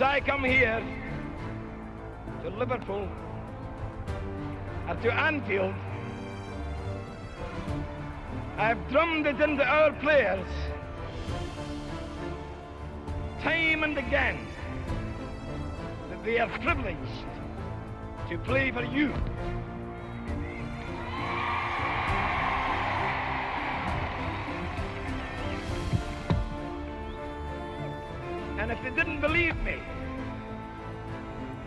I come here to Liverpool and to Anfield, I've drummed it into our players time and again that they are privileged to play for you. Didn't believe me,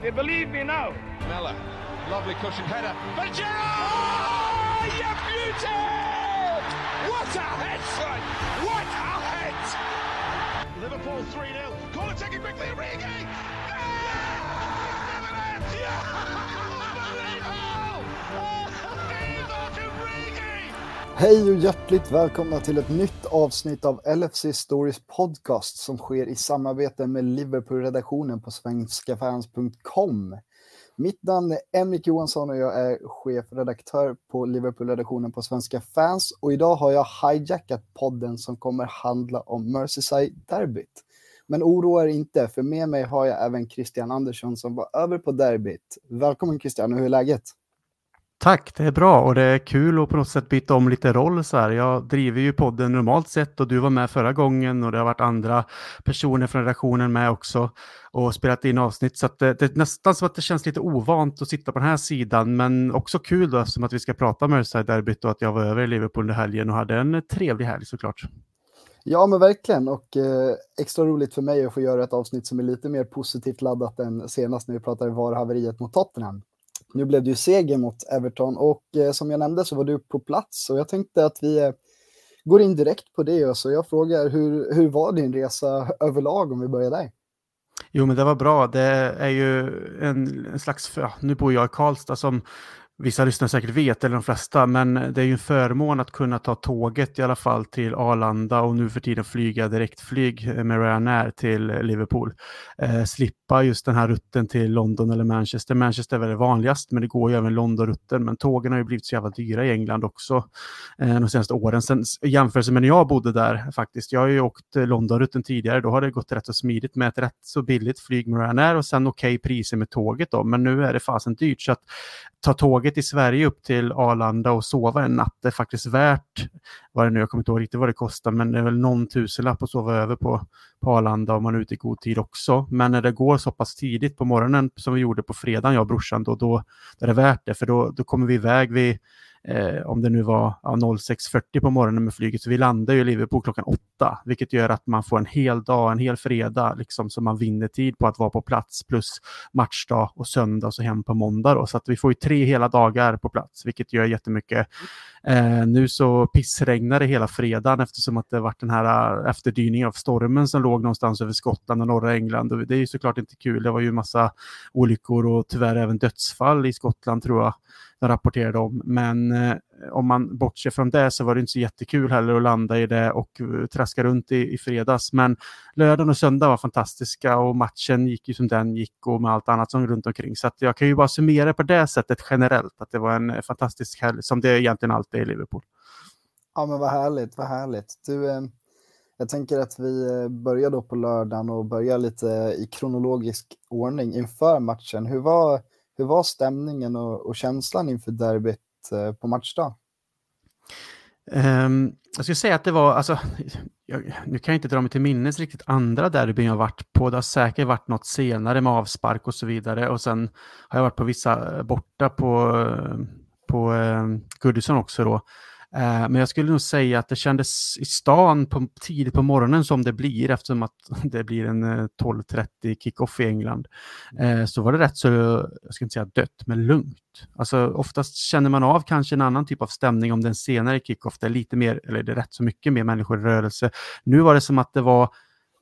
they believe me now. Mella, lovely cushion header. For Gerrard! Oh, you beauty! What a head, son! What a head! Liverpool 3-0. Corner taken quickly, Origi! Ah! Hej och hjärtligt välkomna till ett nytt avsnitt av LFC Stories podcast som sker i samarbete med Liverpool-redaktionen på svenskafans.com. Mitt namn är Emrik Johansson och jag är chefredaktör på Liverpool-redaktionen på Svenska fans och idag har jag hijackat podden som kommer handla om Merseyside-derbyt. Men oroa er inte, för med mig har jag även Christian Andersson som var över på derbyt. Välkommen Christian, och hur är läget? Tack, det är bra och det är kul att på något sätt byta om lite roll så här. Jag driver ju podden normalt sett och du var med förra gången och det har varit andra personer från redaktionen med också och spelat in avsnitt så att det, det är nästan som att det känns lite ovant att sitta på den här sidan men också kul då eftersom att vi ska prata Merseyside-derbyt och att jag var över i Liverpool under helgen och hade en trevlig helg såklart. Ja, men verkligen. Och eh, extra roligt för mig att få göra ett avsnitt som är lite mer positivt laddat än senast när vi pratade VAR-haveriet mot Tottenham. Nu blev det ju seger mot Everton och eh, som jag nämnde så var du på plats och jag tänkte att vi eh, går in direkt på det. Så jag frågar hur, hur var din resa överlag om vi börjar där? Jo, men det var bra. Det är ju en, en slags, ja, nu bor jag i Karlstad som vissa lyssnare säkert vet, eller de flesta, men det är ju en förmån att kunna ta tåget i alla fall till Arlanda och nu för tiden flyga direktflyg med Ryanair till Liverpool. Eh, slippa just den här rutten till London eller Manchester. Manchester är väl det vanligast, men det går ju även Londonrutten. Men tågen har ju blivit så jävla dyra i England också eh, de senaste åren. Sen i jämförelse med när jag bodde där faktiskt. Jag har ju åkt eh, Londonrutten tidigare, då har det gått rätt så smidigt med ett rätt så billigt flyg med Ryanair och sen okej okay priser med tåget då. Men nu är det fasen dyrt så att ta tåget i Sverige upp till Arlanda och sova en natt är faktiskt värt, vad det nu, jag kommer inte ihåg riktigt vad det kostar, men det är väl någon tusenlapp att sova över på, på Arlanda om man är ute i god tid också. Men när det går så pass tidigt på morgonen som vi gjorde på fredagen, jag och brorsan, då, då, är det värt det, för då, då kommer vi iväg vid eh, om det nu var ja, 06.40 på morgonen med flyget. Så vi landar ju i Liverpool klockan 8. 8, vilket gör att man får en hel dag, en hel fredag, liksom, så man vinner tid på att vara på plats, plus matchdag och söndag och så hem på måndag. Då. Så att vi får ju tre hela dagar på plats, vilket gör jättemycket. Eh, nu så pissregnar det hela fredagen eftersom att det varit den här eh, efterdyningen av stormen som låg någonstans över Skottland och norra England. Och det är ju såklart inte kul. Det var ju massa olyckor och tyvärr även dödsfall i Skottland tror jag de rapporterade om. Men eh, Eh, om man bortser från det så var det inte så jättekul heller att landa i det och eh, traska runt i, i fredags. Men lördagen och söndag var fantastiska och matchen gick ju som den gick och med allt annat som runt omkring. Så jag kan ju bara summera på det sättet generellt att det var en eh, fantastisk helg som det egentligen alltid är i Liverpool. Ja men vad härligt, vad härligt. Du, eh, jag tänker att vi börjar då på lördagen och börjar lite i kronologisk ordning inför matchen. Hur var hur var stämningen och, och känslan inför derbyt Eh, på matchdag? Um, jag skulle säga att det var, alltså, jag, nu kan jag inte dra mig till minnes riktigt andra derbyn jag varit på. Det har säkert varit något senare med avspark och så vidare. Och sen har jag varit på vissa eh, borta på, eh, på um, Goodison också då. Eh, men jag skulle nog säga att det kändes i stan på, tidigt på morgonen som det blir eftersom att det blir en 12.30 eh, kickoff i England. Eh, så var det rätt så, jag ska inte säga dött, men lugnt. Alltså oftast känner man av kanske en annan typ av stämning om den senare kickoff. Det är lite mer, eller det är rätt så mycket mer människor i rörelse. Nu var det som att det var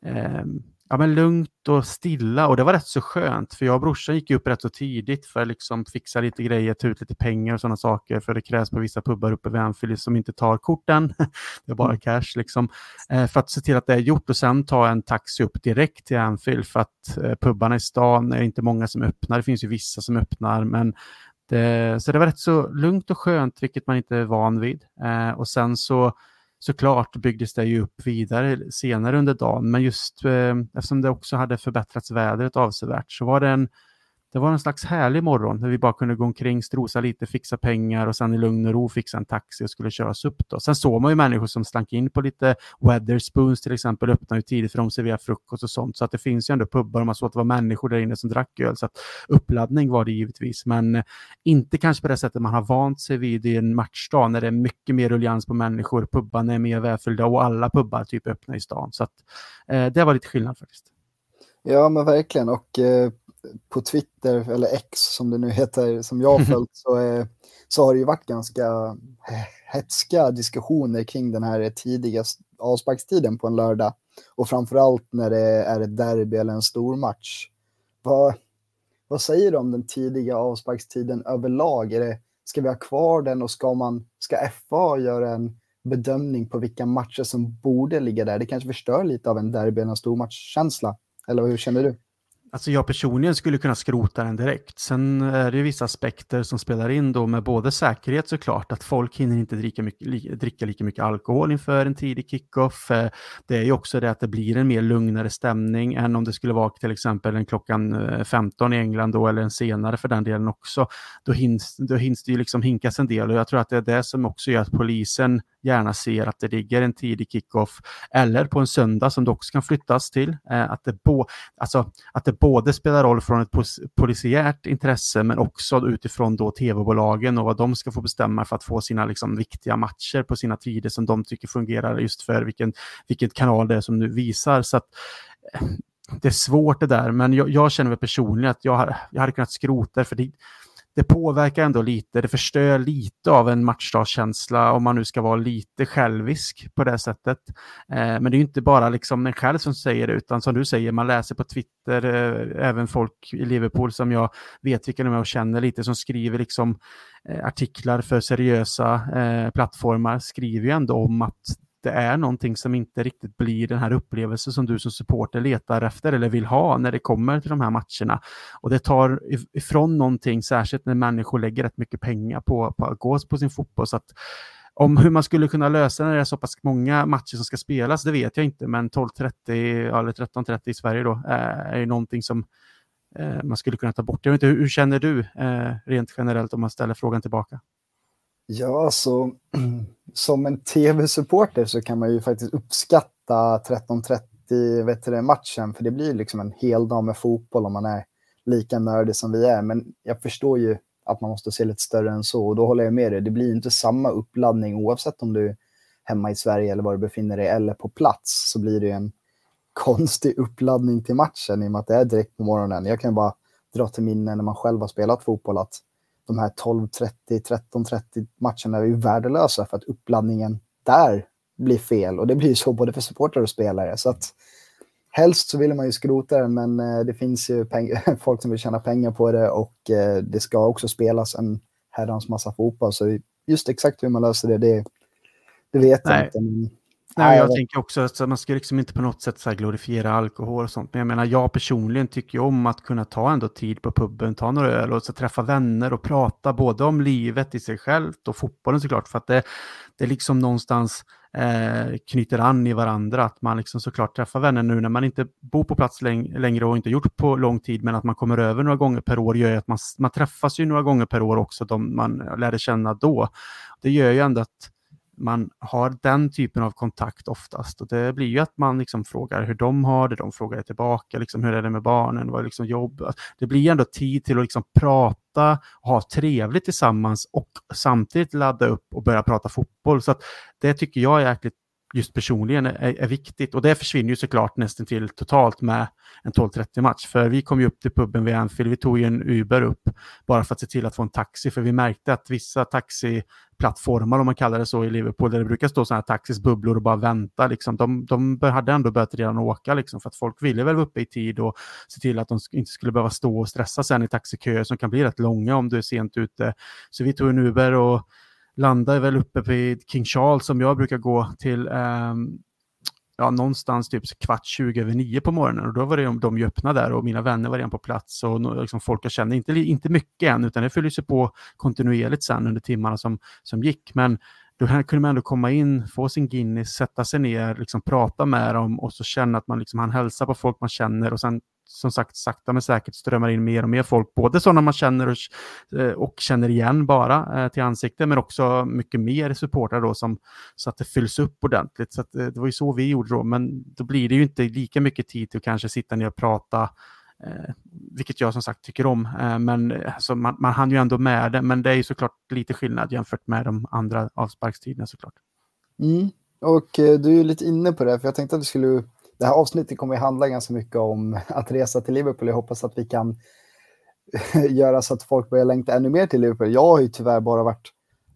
eh, ja, men lugnt och stilla och det var rätt så skönt för jag och brorsan gick upp rätt så tidigt för att liksom fixa lite grejer, ta ut lite pengar och sådana saker för det krävs på vissa pubbar uppe vid Anfield som inte tar korten. det är bara mm. cash liksom. Eh, för att se till att det är gjort och sen ta en taxi upp direkt till Anfield för att eh, pubbarna i stan är inte många som öppnar. Det finns ju vissa som öppnar men det, så det var rätt så lugnt och skönt vilket man inte är van vid. Eh, och sen så såklart byggdes det ju upp vidare senare under dagen, men just eh, eftersom det också hade förbättrats vädret avsevärt så var det en det var en slags härlig morgon när vi bara kunde gå omkring, strosa lite, fixa pengar och sen i lugn och ro fixa en taxi och skulle köras upp. Då. Sen såg man ju människor som slank in på lite Weatherspoons till exempel, öppnade ju tidigt för de serverar frukost och sånt. Så att det finns ju ändå pubbar och man såg att det var människor där inne som drack öl. Så att uppladdning var det givetvis, men eh, inte kanske på det sättet man har vant sig vid i en matchdag när det är mycket mer ruljans på människor, pubbarna är mer välfyllda och alla pubbar typ öppna i stan. Så att eh, det var lite skillnad faktiskt. Ja, men verkligen. Och eh, på Twitter, eller X som det nu heter, som jag har följt, så, är, så har det ju varit ganska hetska diskussioner kring den här tidiga avsparkstiden på en lördag. Och framförallt när det är ett derby eller en stor match. Vad, vad säger du om den tidiga avsparkstiden överlag? Är det, ska vi ha kvar den och ska, man, ska FA göra en bedömning på vilka matcher som borde ligga där? Det kanske förstör lite av en derby eller en stormatchkänsla. Eller hur känner du? Alltså jag personligen skulle kunna skrota den direkt. Sen är det ju vissa aspekter som spelar in då med både säkerhet såklart, att folk hinner inte dricka, mycket, dricka lika mycket alkohol inför en tidig kickoff. Eh, det är ju också det att det blir en mer lugnare stämning än om det skulle vara till exempel en klockan eh, 15 i England då, eller en senare för den delen också. Då hinns, då hinns det ju liksom hinkas en del och jag tror att det är det som också gör att polisen gärna ser att det ligger en tidig kickoff eller på en söndag som det också kan flyttas till. Eh, att, det bo, alltså, att det både spelar roll från ett polisiärt intresse men också utifrån då tv-bolagen och vad de ska få bestämma för att få sina liksom, viktiga matcher på sina tider som de tycker fungerar just för vilken, vilken kanal det är som nu visar. Så att, eh, det är svårt det där, men jag, jag känner mig personligen att jag, jag hade kunnat skrota det, för det, det påverkar ändå lite, det förstör lite av en matchdagskänsla om man nu ska vara lite självisk på det sättet. Eh, men det är inte bara liksom en själv som säger det, utan som du säger, man läser på Twitter, eh, även folk i Liverpool som jag vet vilka de är och känner lite, som skriver liksom eh, artiklar för seriösa eh, plattformar, skriver ju ändå om att det är någonting som inte riktigt blir den här upplevelsen som du som supporter letar efter eller vill ha när det kommer till de här matcherna. Och det tar ifrån någonting, särskilt när människor lägger rätt mycket pengar på, på att gå på sin fotboll. Så att, om hur man skulle kunna lösa när det är så pass många matcher som ska spelas, det vet jag inte, men 12.30 eller 13.30 i Sverige då eh, är ju någonting som eh, man skulle kunna ta bort. Jag vet inte, hur, hur känner du eh, rent generellt om man ställer frågan tillbaka? Ja, alltså som en tv-supporter så kan man ju faktiskt uppskatta 13.30 matchen, för det blir liksom en hel dag med fotboll om man är lika nördig som vi är. Men jag förstår ju att man måste se lite större än så och då håller jag med dig. Det blir inte samma uppladdning oavsett om du är hemma i Sverige eller var du befinner dig eller på plats så blir det en konstig uppladdning till matchen i och med att det är direkt på morgonen. Jag kan bara dra till minne när man själv har spelat fotboll att de här 12.30, 13.30 matcherna är ju värdelösa för att uppladdningen där blir fel och det blir så både för supportrar och spelare. Så att helst så vill man ju skrota den, men eh, det finns ju folk som vill tjäna pengar på det och eh, det ska också spelas en herrans massa fotboll. Så just exakt hur man löser det, det, det vet Nej. jag inte. Nej, jag tänker också att man ska liksom inte på något sätt så glorifiera alkohol och sånt. Men jag menar, jag personligen tycker om att kunna ta ändå tid på puben, ta några öl och så träffa vänner och prata både om livet i sig självt och fotbollen såklart. För att det, det liksom någonstans eh, knyter an i varandra. Att man liksom såklart träffar vänner nu när man inte bor på plats läng längre och inte gjort på lång tid, men att man kommer över några gånger per år gör ju att man, man träffas ju några gånger per år också, de man lärde känna då. Det gör ju ändå att man har den typen av kontakt oftast. Och det blir ju att man liksom frågar hur de har det, de frågar tillbaka, liksom, hur är det med barnen, vad är liksom jobb? Alltså, det blir ändå tid till att liksom prata ha trevligt tillsammans och samtidigt ladda upp och börja prata fotboll. Så det tycker jag är jäkligt just personligen är, är, viktigt. Och det försvinner ju såklart nästan till totalt med en 12.30 match. För vi kom ju upp till puben vid Anfield, vi tog ju en Uber upp bara för att se till att få en taxi. För vi märkte att vissa plattformar om man kallar det så i Liverpool, där det brukar stå sådana här taxis, bubblor och bara vänta, liksom, de, de hade ändå börjat redan åka, liksom, för att folk ville väl vara uppe i tid och se till att de inte skulle behöva stå och stressa sen i taxiköer som kan bli rätt långa om du är sent ute. Så vi tog en Uber och landade väl uppe vid King Charles som jag brukar gå till um, ja, någonstans typ kvart 20 över nio på morgonen och då var det de ju öppna där och mina vänner var redan på plats och liksom folk jag kände, inte, inte mycket än utan det fylldes på kontinuerligt sen under timmarna som, som gick. Men då kunde man ändå komma in, få sin Guinness, sätta sig ner, liksom prata med dem och så känna att man liksom, hälsar på folk man känner och sen som sagt sakta men säkert strömmar in mer och mer folk, både sådana man känner och, eh, och känner igen bara eh, till ansikte, men också mycket mer supportrar då som, så att det fylls upp ordentligt. Så att, eh, det var ju så vi gjorde då, men då blir det ju inte lika mycket tid till att kanske sitta ner och prata Eh, vilket jag som sagt tycker om. Eh, men alltså, man, man hann ju ändå med det, men det är ju såklart lite skillnad jämfört med de andra avsparkstiderna såklart. Mm. Och eh, du är lite inne på det, för jag tänkte att vi skulle... Det här avsnittet kommer att handla ganska mycket om att resa till Liverpool. Jag hoppas att vi kan göra så att folk börjar längta ännu mer till Liverpool. Jag har ju tyvärr bara varit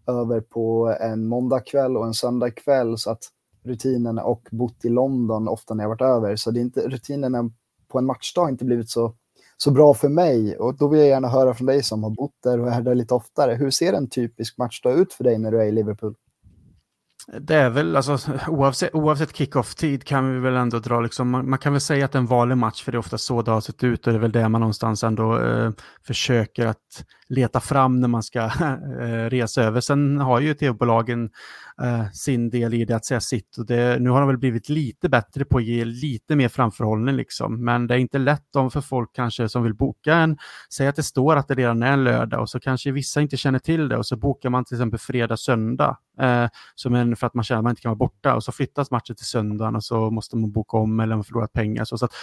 över på en måndagkväll och en söndagkväll så att rutinerna och bott i London ofta när jag varit över. Så det är inte rutinerna på en matchdag inte blivit så, så bra för mig. Och då vill jag gärna höra från dig som har bott där och är där lite oftare. Hur ser en typisk matchdag ut för dig när du är i Liverpool? Det är väl, alltså, oavsett, oavsett kick-off-tid kan vi väl ändå dra, liksom, man, man, kan väl säga att det är en vanlig match, för det är ofta så det har sett ut och det är väl det man någonstans ändå eh, försöker att leta fram när man ska eh, resa över. Sen har ju tv-bolagen eh, sin del i det att säga sitt. Och det, nu har de väl blivit lite bättre på att ge lite mer framförhållning, liksom. men det är inte lätt om för folk kanske som vill boka en, säg att det står att det redan är en lördag och så kanske vissa inte känner till det och så bokar man till exempel fredag, söndag eh, som en, för att man känner att man inte kan vara borta och så flyttas matchen till söndagen och så måste man boka om eller man förlorat pengar. Så, så att,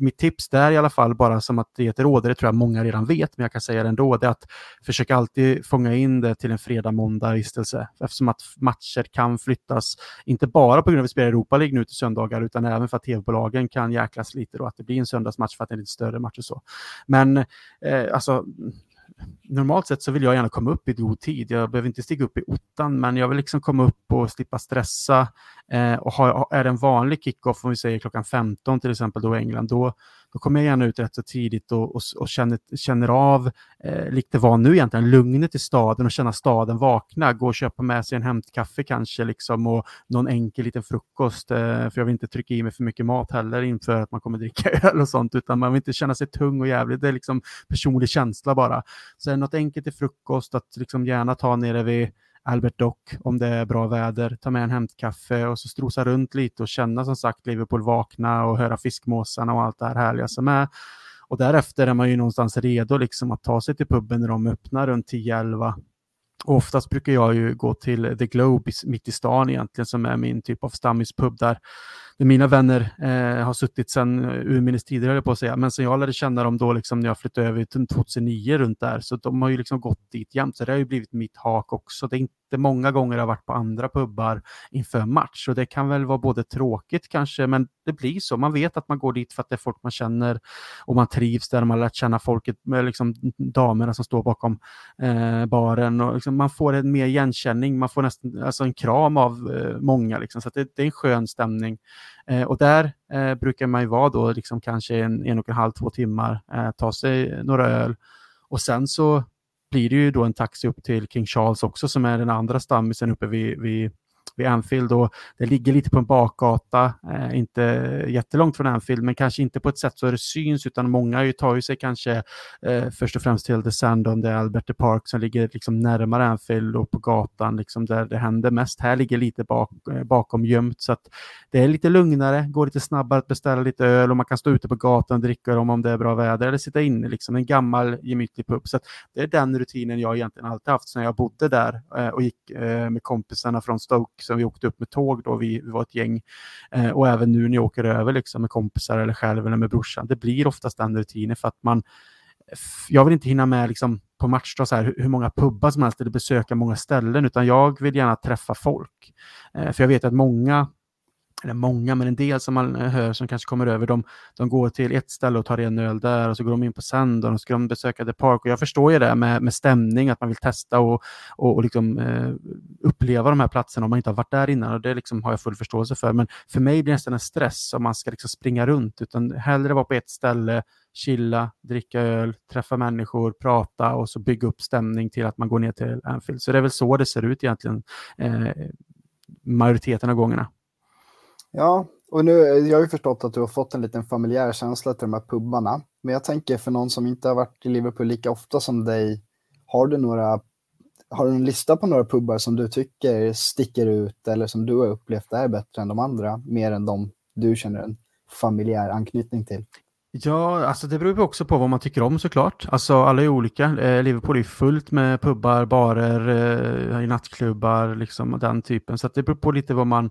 mitt tips där i alla fall, bara som att det är ett råd, det tror jag många redan vet, men jag kan säga det ändå, det är att försöka alltid fånga in det till en fredag, måndag vistelse eftersom att matcher kan flyttas, inte bara på grund av att vi spelar Europa League nu till söndagar, utan även för att tv-bolagen kan jäklas lite då, att det blir en söndagsmatch för att det är en lite större match och så. Men eh, alltså, normalt sett så vill jag gärna komma upp i god tid. Jag behöver inte stiga upp i ottan, men jag vill liksom komma upp och slippa stressa. Eh, och har, är det en vanlig kickoff, om vi säger klockan 15 till exempel då i England, då, då kommer jag gärna ut rätt så tidigt och, och, och känner, känner av, eh, likt det var nu egentligen, lugnet i staden och känna staden vakna, gå och köpa med sig en hämtkaffe kanske liksom och någon enkel liten frukost, eh, för jag vill inte trycka i mig för mycket mat heller inför att man kommer dricka öl och sånt, utan man vill inte känna sig tung och jävlig, det är liksom personlig känsla bara. Så är det något enkelt till frukost, att liksom gärna ta nere vid Albert Dock om det är bra väder, ta med en hämtkaffe och så strosa runt lite och känna som sagt Liverpool vakna och höra fiskmåsarna och allt det här härliga som är. Och därefter är man ju någonstans redo liksom att ta sig till puben när de öppnar runt 10-11. Och oftast brukar jag ju gå till The Globe mitt i stan egentligen som är min typ av stammispub där där mina vänner eh, har suttit sedan eh, urminnes tider, höll jag på att säga, men sen jag lärde känna dem då liksom när jag flyttade över till 2009 runt där, så de har ju liksom gått dit jämt, så det har ju blivit mitt hak också. Det är inte många gånger jag har varit på andra pubbar inför match. Och det kan väl vara både tråkigt kanske, men det blir så. Man vet att man går dit för att det är folk man känner och man trivs där, man har lärt känna folket, liksom damerna som står bakom eh, baren. Och liksom man får en mer igenkänning, man får nästan alltså en kram av eh, många, liksom, så det, det, är en skön stämning. Eh, och där eh, brukar man ju vara då liksom kanske en, en och en halv, två timmar, eh, ta sig några öl. Och sen så blir det ju då en taxi upp till King Charles också som är den andra stammisen uppe vid, vid vid Anfield och det ligger lite på en bakgata, eh, inte jättelångt från Anfield, men kanske inte på ett sätt så det syns, utan många tar ju sig kanske eh, först och främst till The Sandon, det är Albert Park som ligger liksom närmare Anfield och på gatan liksom där det händer mest. Här ligger lite bak, eh, bakom gömt så att det är lite lugnare, går lite snabbare att beställa lite öl och man kan stå ute på gatan och dricka dem om det är bra väder eller sitta inne, liksom en gammal gemytlig pub. Så det är den rutinen jag egentligen alltid haft sen jag bodde där eh, och gick eh, med kompisarna från Stoke liksom, vi åkte upp med tåg då, vi, vi var ett gäng. Eh, och även nu när jag åker över liksom, med kompisar eller själv eller med brorsan, det blir oftast den rutinen för att man jag vill inte hinna med liksom, på matchdag så här, hur, hur många pubbar som helst eller besöka många ställen, utan jag vill gärna träffa folk. Eh, för jag vet att många eller många, men en del som man eh, hör som kanske kommer över, de, de går till ett ställe och tar en öl där och så går de in på Sandon och så ska de besöka The Park. Och jag förstår ju det med, med stämning, att man vill testa och, och, och liksom, eh, uppleva de här platserna om man inte har varit där innan. Och det liksom har jag full förståelse för. Men för mig blir det nästan en stress om man ska liksom springa runt, utan hellre vara på ett ställe, chilla, dricka öl, träffa människor, prata och så bygga upp stämning till att man går ner till Anfield. Så det är väl så det ser ut egentligen eh, majoriteten av gångerna. Ja, och nu, jag har ju förstått att du har fått en liten familjär känsla till de här pubbarna. Men jag tänker för någon som inte har varit i Liverpool lika ofta som dig, har du några har du en lista på några pubbar som du tycker sticker ut eller som du har upplevt är bättre än de andra, mer än de du känner en familjär anknytning till? Ja, alltså det beror också på vad man tycker om såklart. Alltså alla är olika. Eh, Liverpool är fullt med pubbar, barer, eh, nattklubbar, liksom den typen. Så det beror på lite vad man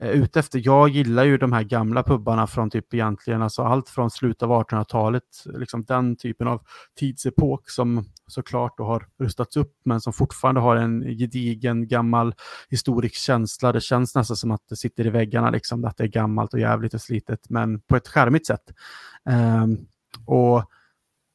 ute efter. Jag gillar ju de här gamla pubbarna från typ egentligen, alltså allt från slutet av 1800-talet, liksom den typen av tidsepok som såklart då har rustats upp, men som fortfarande har en gedigen gammal historisk känsla. Det känns nästan som att det sitter i väggarna, liksom, att det är gammalt och jävligt och slitet, men på ett skärmigt sätt. Um, och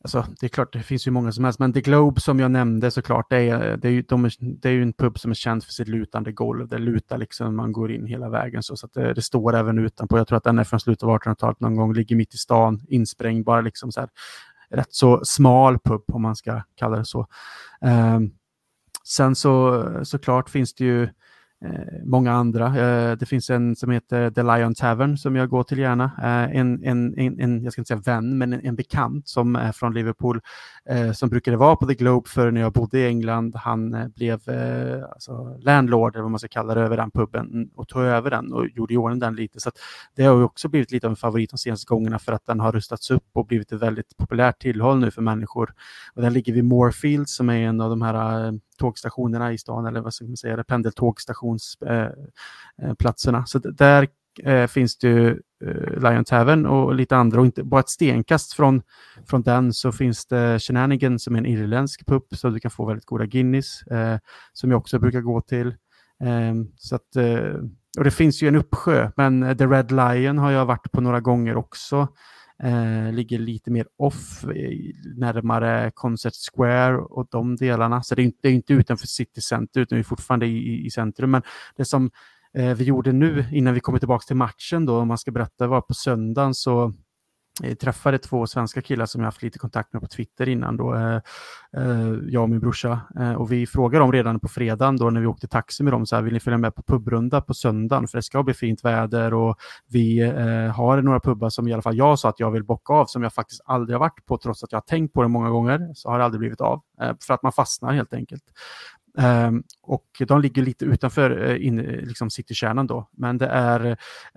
Alltså, det är klart, det finns ju många som helst, men The Globe som jag nämnde såklart, det är, det är, ju, de är, det är ju en pub som är känd för sitt lutande golv. Det lutar liksom, man går in hela vägen så, så att det, det står även utanpå. Jag tror att den är från slutet av 1800-talet någon gång, ligger mitt i stan, insprängd, bara liksom så här, rätt så smal pub om man ska kalla det så. Um, sen så såklart finns det ju Eh, många andra. Eh, det finns en som heter The Lion Tavern som jag går till gärna. Eh, en, en, en, en, jag ska inte säga vän, men en, en bekant som är från Liverpool eh, som brukade vara på The Globe för när jag bodde i England. Han eh, blev alltså, landlord, eller vad man ska kalla det, över den puben och tog över den och gjorde i ordning den lite. Så det har också blivit lite av en favorit de senaste gångerna för att den har rustats upp och blivit ett väldigt populärt tillhåll nu för människor. Och den ligger vid Moorfield som är en av de här tågstationerna i stan, eller vad ska man säga, pendeltågstationsplatserna. Eh, eh, så där eh, finns det ju Lion Tavern och lite andra och inte bara ett stenkast från, från den så finns det Shenanigan som är en irländsk pub så du kan få väldigt goda Guinness som jag också brukar gå till. Ehm, så att, och det finns ju en uppsjö men The Red Lion har jag varit på några gånger också. Eh, ligger lite mer off, eh, närmare Concert Square och de delarna. Så det är inte, det är inte utanför City Center, utan vi är fortfarande i, i centrum. Men det som eh, vi gjorde nu, innan vi kommer tillbaka till matchen, då, om man ska berätta, var på söndagen så jag träffade två svenska killar som jag haft lite kontakt med på Twitter innan. Då, eh, eh, jag och min brorsa. Eh, och vi frågade dem redan på fredagen då när vi åkte taxi med dem, så här, vill ni följa med på pubrunda på söndagen? För det ska bli fint väder och vi eh, har några pubbar som i alla fall jag sa att jag vill bocka av, som jag faktiskt aldrig har varit på, trots att jag har tänkt på det många gånger, så har det aldrig blivit av. Eh, för att man fastnar helt enkelt. Um, och de ligger lite utanför uh, in, liksom citykärnan då. Men det är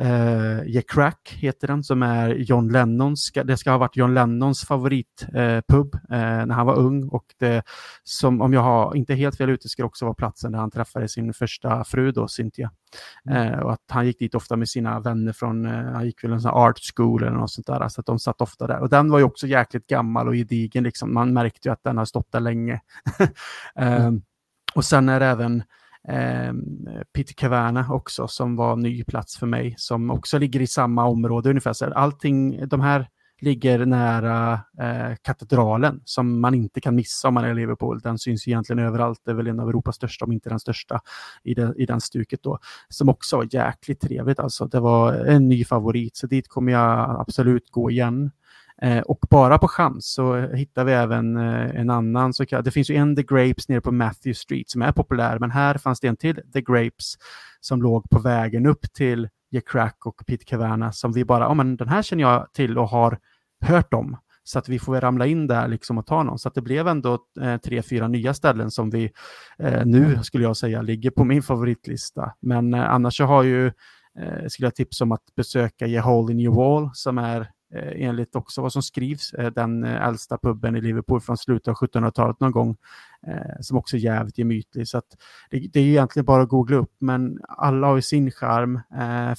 uh, Yeah Crack heter den som är John Lennons, det ska ha varit John Lennons favoritpub uh, när han var ung och det som om jag har inte helt fel ute ska också vara platsen där han träffade sin första fru då, Cynthia. Mm. och att han gick dit ofta med sina vänner från, han gick väl en sån art school eller något sånt där, så att de satt ofta där. Och den var ju också jäkligt gammal och gedigen, liksom. man märkte ju att den har stått där länge. mm. Och sen är det även eh, Peter Caverna också som var ny plats för mig som också ligger i samma område ungefär. Så allting, de här ligger nära eh, katedralen som man inte kan missa om man är i Liverpool. Den syns egentligen överallt, det är väl en av Europas största, om inte den största i, det, i den stuket då. Som också var jäkligt trevligt alltså. Det var en ny favorit, så dit kommer jag absolut gå igen. Eh, och bara på chans så hittar vi även eh, en annan, så det finns ju en The Grapes nere på Matthew Street som är populär, men här fanns det en till The Grapes som låg på vägen upp till Jack Crack och Pete Caverna som vi bara, ja men den här känner jag till och har hört om. Så att vi får ramla in där liksom och ta någon. Så att det blev ändå eh, tre, fyra nya ställen som vi eh, nu, skulle jag säga, ligger på min favoritlista. Men eh, annars så har ju, eh, skulle jag tipsa om att besöka Je Hole in Your Wall som är Eh, enligt också vad som skrivs, eh, den eh, äldsta puben i Liverpool från slutet av 1700-talet någon gång, eh, som också är jävligt gemytlig. Så det, det, är egentligen bara att googla upp, men alla har ju sin charm.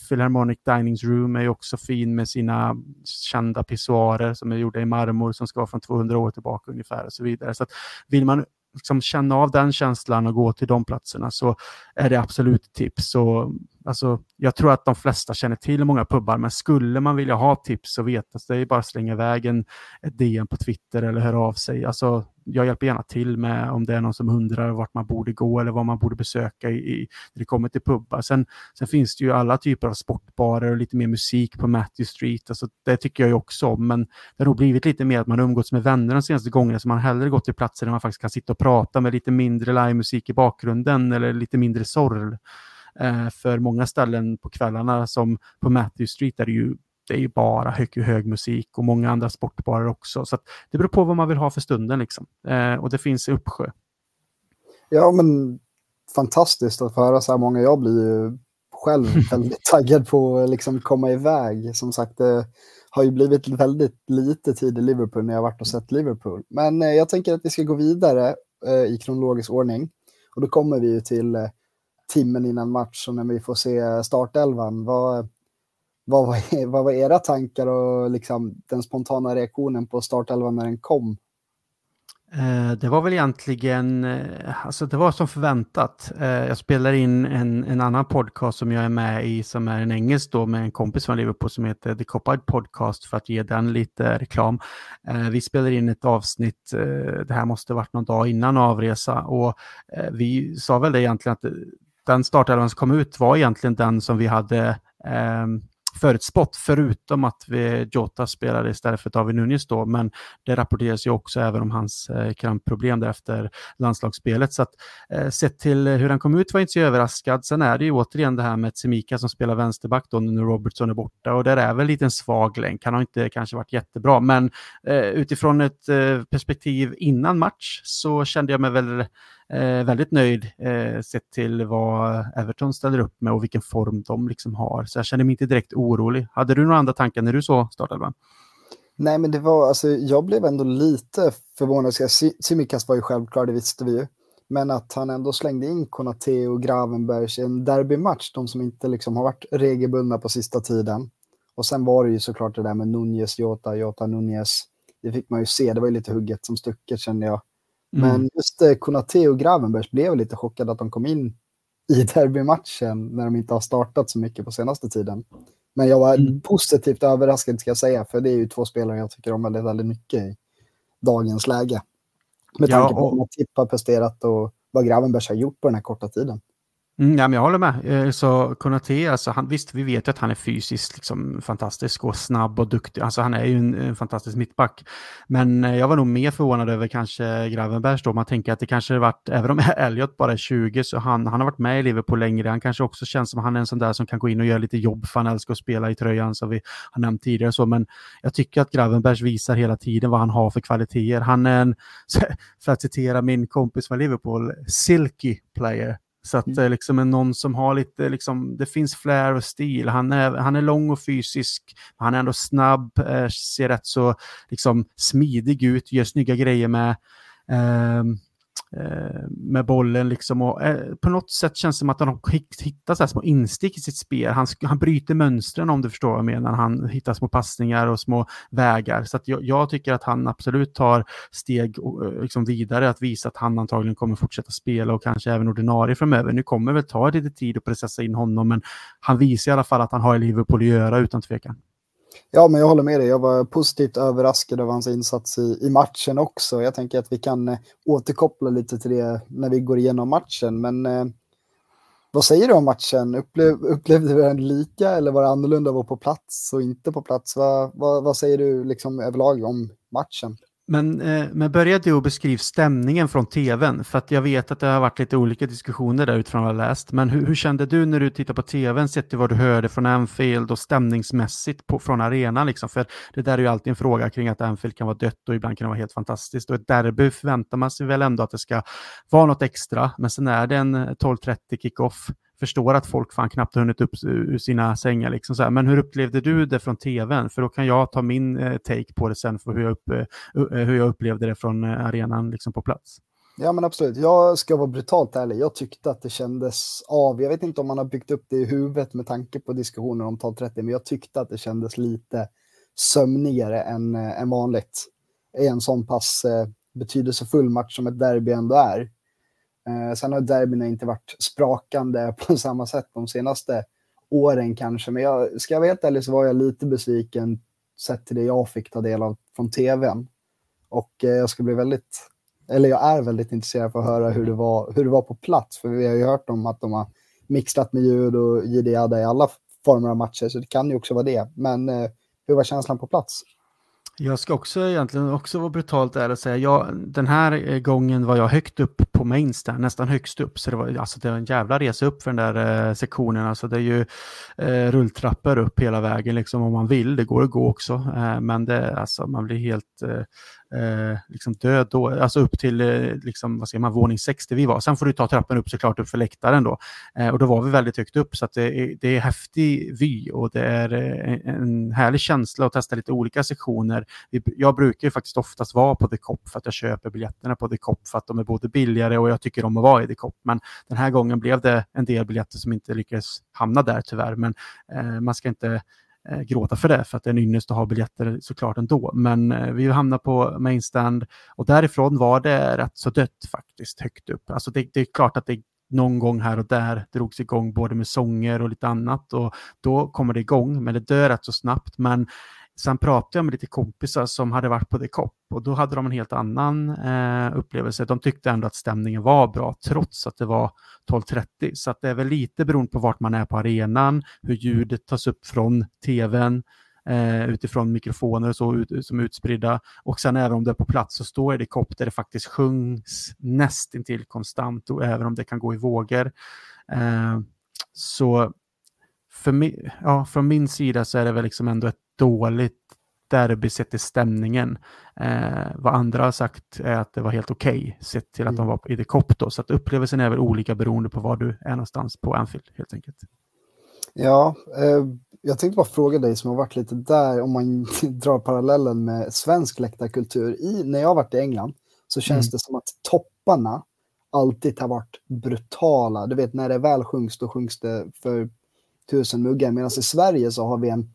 Philharmonic Dinings Room är ju också fin med sina kända pissoarer som är gjorda i marmor som ska vara från 200 år tillbaka ungefär och så vidare. Så vill man liksom känna av den känslan och gå till de platserna så är det absolut ett tips. Så, alltså, jag tror att de flesta känner till många pubbar, men skulle man vilja ha tips så vet att det är bara att slänga iväg en, ett DM på Twitter eller höra av sig. Alltså, jag hjälper gärna till med om det är någon som undrar vart man borde gå eller vad man borde besöka i, i, när det kommer till pubbar. Sen, sen finns det ju alla typer av sportbarer och lite mer musik på Matthew Street. Alltså, det tycker jag ju också om, men det har nog blivit lite mer att man umgåtts med vänner de senaste gångerna, så man hellre gått till platser där man faktiskt kan sitta och prata med lite mindre livemusik i bakgrunden eller lite mindre sorl. Eh, för många ställen på kvällarna som på Matthew Street är det ju det är ju bara hög, hög musik och många andra sportbarer också. Så det beror på vad man vill ha för stunden. Liksom. Eh, och det finns i uppsjö. Ja, men fantastiskt att få höra så här många. Jag blir ju själv väldigt taggad på att liksom komma iväg. Som sagt, det har ju blivit väldigt lite tid i Liverpool när jag varit och sett Liverpool. Men eh, jag tänker att vi ska gå vidare eh, i kronologisk ordning. Och då kommer vi ju till eh, timmen innan match och när vi får se startelvan. Vad, vad, var, vad var era tankar och liksom den spontana reaktionen på startelvan när den kom? Eh, det var väl egentligen, eh, alltså det var som förväntat. Eh, jag spelar in en, en annan podcast som jag är med i som är en engelsk då med en kompis från Liverpool som heter The Copide Podcast för att ge den lite reklam. Vi spelar in ett avsnitt, det här måste varit någon dag innan avresa och vi sa väl det egentligen att den startelvan som kom ut var egentligen den som vi hade ehm, förutspått, förutom att vi, Jota spelade istället för David Nunez då, men det rapporteras ju också även om hans eh, krampproblem därefter landslagsspelet. Så att eh, sett till hur han kom ut var jag inte så överraskad. Sen är det ju återigen det här med Semika som spelar vänsterback då när Robertson är borta och där är väl lite en svag länk. Han har inte kanske varit jättebra, men eh, utifrån ett eh, perspektiv innan match så kände jag mig väl eh, väldigt nöjd eh, sett till vad Everton ställer upp med och vilken form de liksom har. Så jag känner mig inte direkt orolig. Hade du några andra tankar när du såg startelvan? Nej, men det var, alltså, jag blev ändå lite förvånad. Alltså, Simikas var ju självklar, det visste vi ju. Men att han ändå slängde in Konate och Gravenbergs i en derbymatch, de som inte liksom har varit regelbundna på sista tiden. Och sen var det ju såklart det där med Nunez, Jota, Jota, Nunez. Det fick man ju se, det var ju lite hugget som stucket kände jag. Mm. Men just eh, Konate och Gravenbergs blev lite chockade att de kom in i derbymatchen när de inte har startat så mycket på senaste tiden. Men jag var mm. positivt överraskad ska jag säga, för det är ju två spelare jag tycker om väldigt, väldigt mycket i dagens läge. Med tanke ja, och... på vad Tipp har presterat och vad Gravenbergs har gjort på den här korta tiden. Mm, ja, men jag håller med. Eh, så Konate, alltså han, visst, vi vet att han är fysiskt liksom, fantastisk och snabb och duktig. Alltså, han är ju en, en fantastisk mittback. Men eh, jag var nog mer förvånad över kanske Gravenbergs då. Man tänker att det kanske varit, även om Elliot bara är 20, så han, han har varit med i Liverpool längre. Han kanske också känns som att han är en sån där som kan gå in och göra lite jobb för han älskar att spela i tröjan som vi har nämnt tidigare. Så, men jag tycker att Gravenbergs visar hela tiden vad han har för kvaliteter. Han är en, för att citera min kompis från Liverpool, silky player. Så att det mm. liksom är någon som har lite, liksom, det finns flair och stil. Han är, han är lång och fysisk, han är ändå snabb, eh, ser rätt så liksom, smidig ut, gör snygga grejer med. Eh, Eh, Eh, med bollen liksom och eh, på något sätt känns det som att han har hittat så små instick i sitt spel. Han, han bryter mönstren om du förstår vad jag menar. Han hittar små passningar och små vägar. Så jag, jag, tycker att han absolut tar steg och, eh, liksom vidare att visa att han antagligen kommer fortsätta spela och kanske även ordinarie framöver. Nu kommer det väl ta lite tid att processa in honom, men han visar i alla fall att han har i Liverpool att göra utan tvekan. Ja, men jag håller med dig. Jag var positivt överraskad av hans insats i, i matchen också. Jag tänker att vi kan eh, återkoppla lite till det när vi går igenom matchen. Men eh, vad säger du om matchen? Upplev, upplevde du den lika eller var det annorlunda att vara på plats och inte på plats? Vad, va, vad säger du liksom överlag om matchen? Men, eh, men börja du och beskriv stämningen från tvn, för att jag vet att det har varit lite olika diskussioner där utifrån vad jag läst. Men hur, hur, kände du när du tittade på tvn, sett till vad du hörde från Anfield och stämningsmässigt på, från arenan? Liksom? För det där är ju alltid en fråga kring att Anfield kan vara dött och ibland kan det vara helt fantastiskt. Och ett derby förväntar man sig väl ändå att det ska vara något extra, men sen är det en eh, 12.30 kickoff förstår att folk fan knappt har hunnit upp ur sina sängar. Liksom så här. Men hur upplevde du det från tvn? För då kan jag ta min eh, take på det sen för hur jag, upp, eh, eh, hur jag upplevde det från arenan liksom på plats. Ja men absolut, jag ska vara brutalt ärlig. Jag tyckte att det kändes av, jag vet inte om man har byggt upp det i huvudet med tanke på diskussioner om 12-30, men jag tyckte att det kändes lite sömnigare än, än vanligt i en sån pass eh, betydelsefull match som ett derby ändå är. Eh, sen har derbyna inte varit sprakande på samma sätt de senaste åren kanske, men jag, ska jag vara helt ärlig så var jag lite besviken sett till det jag fick ta del av från tvn. Och eh, jag ska bli väldigt, eller jag är väldigt intresserad för att höra hur det var, hur det var på plats, för vi har ju hört om att de har mixat med ljud och jidda i alla former av matcher, så det kan ju också vara det. Men eh, hur var känslan på plats? Jag ska också egentligen också vara brutalt ärlig och säga, ja, den här eh, gången var jag högt upp på mains där, nästan högst upp, så det var, alltså, det var en jävla resa upp för den där eh, sektionen. Alltså, det är ju eh, rulltrappor upp hela vägen liksom, om man vill, det går att gå också, eh, men det, alltså, man blir helt eh, eh, liksom död då, alltså upp till eh, liksom, vad säger man, våning 60 vi var. Sen får du ta trappan upp såklart upp för läktaren då. Eh, och då var vi väldigt högt upp så att det, är, det är häftig vy och det är eh, en härlig känsla att testa lite olika sektioner. Jag brukar ju faktiskt oftast vara på The Cop för att jag köper biljetterna på The Cop för att de är både billigare och jag tycker om att vara i The Cop. Men den här gången blev det en del biljetter som inte lyckades hamna där tyvärr. Men eh, man ska inte Eh, gråta för det, för att det är en ynnest att ha biljetter såklart ändå. Men eh, vi hamnade på mainstand och därifrån var det rätt så dött faktiskt, högt upp. Alltså det, det är klart att det någon gång här och där drogs igång både med sånger och lite annat och då kommer det igång, men det dör rätt så snabbt. Men Sen pratade jag med lite kompisar som hade varit på The Cop och då hade de en helt annan eh, upplevelse. De tyckte ändå att stämningen var bra trots att det var 12.30. Så att det är väl lite beroende på vart man är på arenan, hur ljudet tas upp från tvn, eh, utifrån mikrofoner och så ut, som är utspridda. Och sen även om det är på plats så står det kopp där det faktiskt sjungs nästintill konstant och även om det kan gå i vågor. Eh, så för mi, ja, från min sida så är det väl liksom ändå ett dåligt derby sett till stämningen. Eh, vad andra har sagt är att det var helt okej okay, sett till att de mm. var i The Cop då. Så att upplevelsen är väl olika beroende på var du är någonstans på Anfield helt enkelt. Ja, eh, jag tänkte bara fråga dig som har varit lite där, om man drar parallellen med svensk läktarkultur. I, när jag har varit i England så känns mm. det som att topparna alltid har varit brutala. Du vet, när det väl sjungs, då sjungs det för tusen muggar. Medan i Sverige så har vi en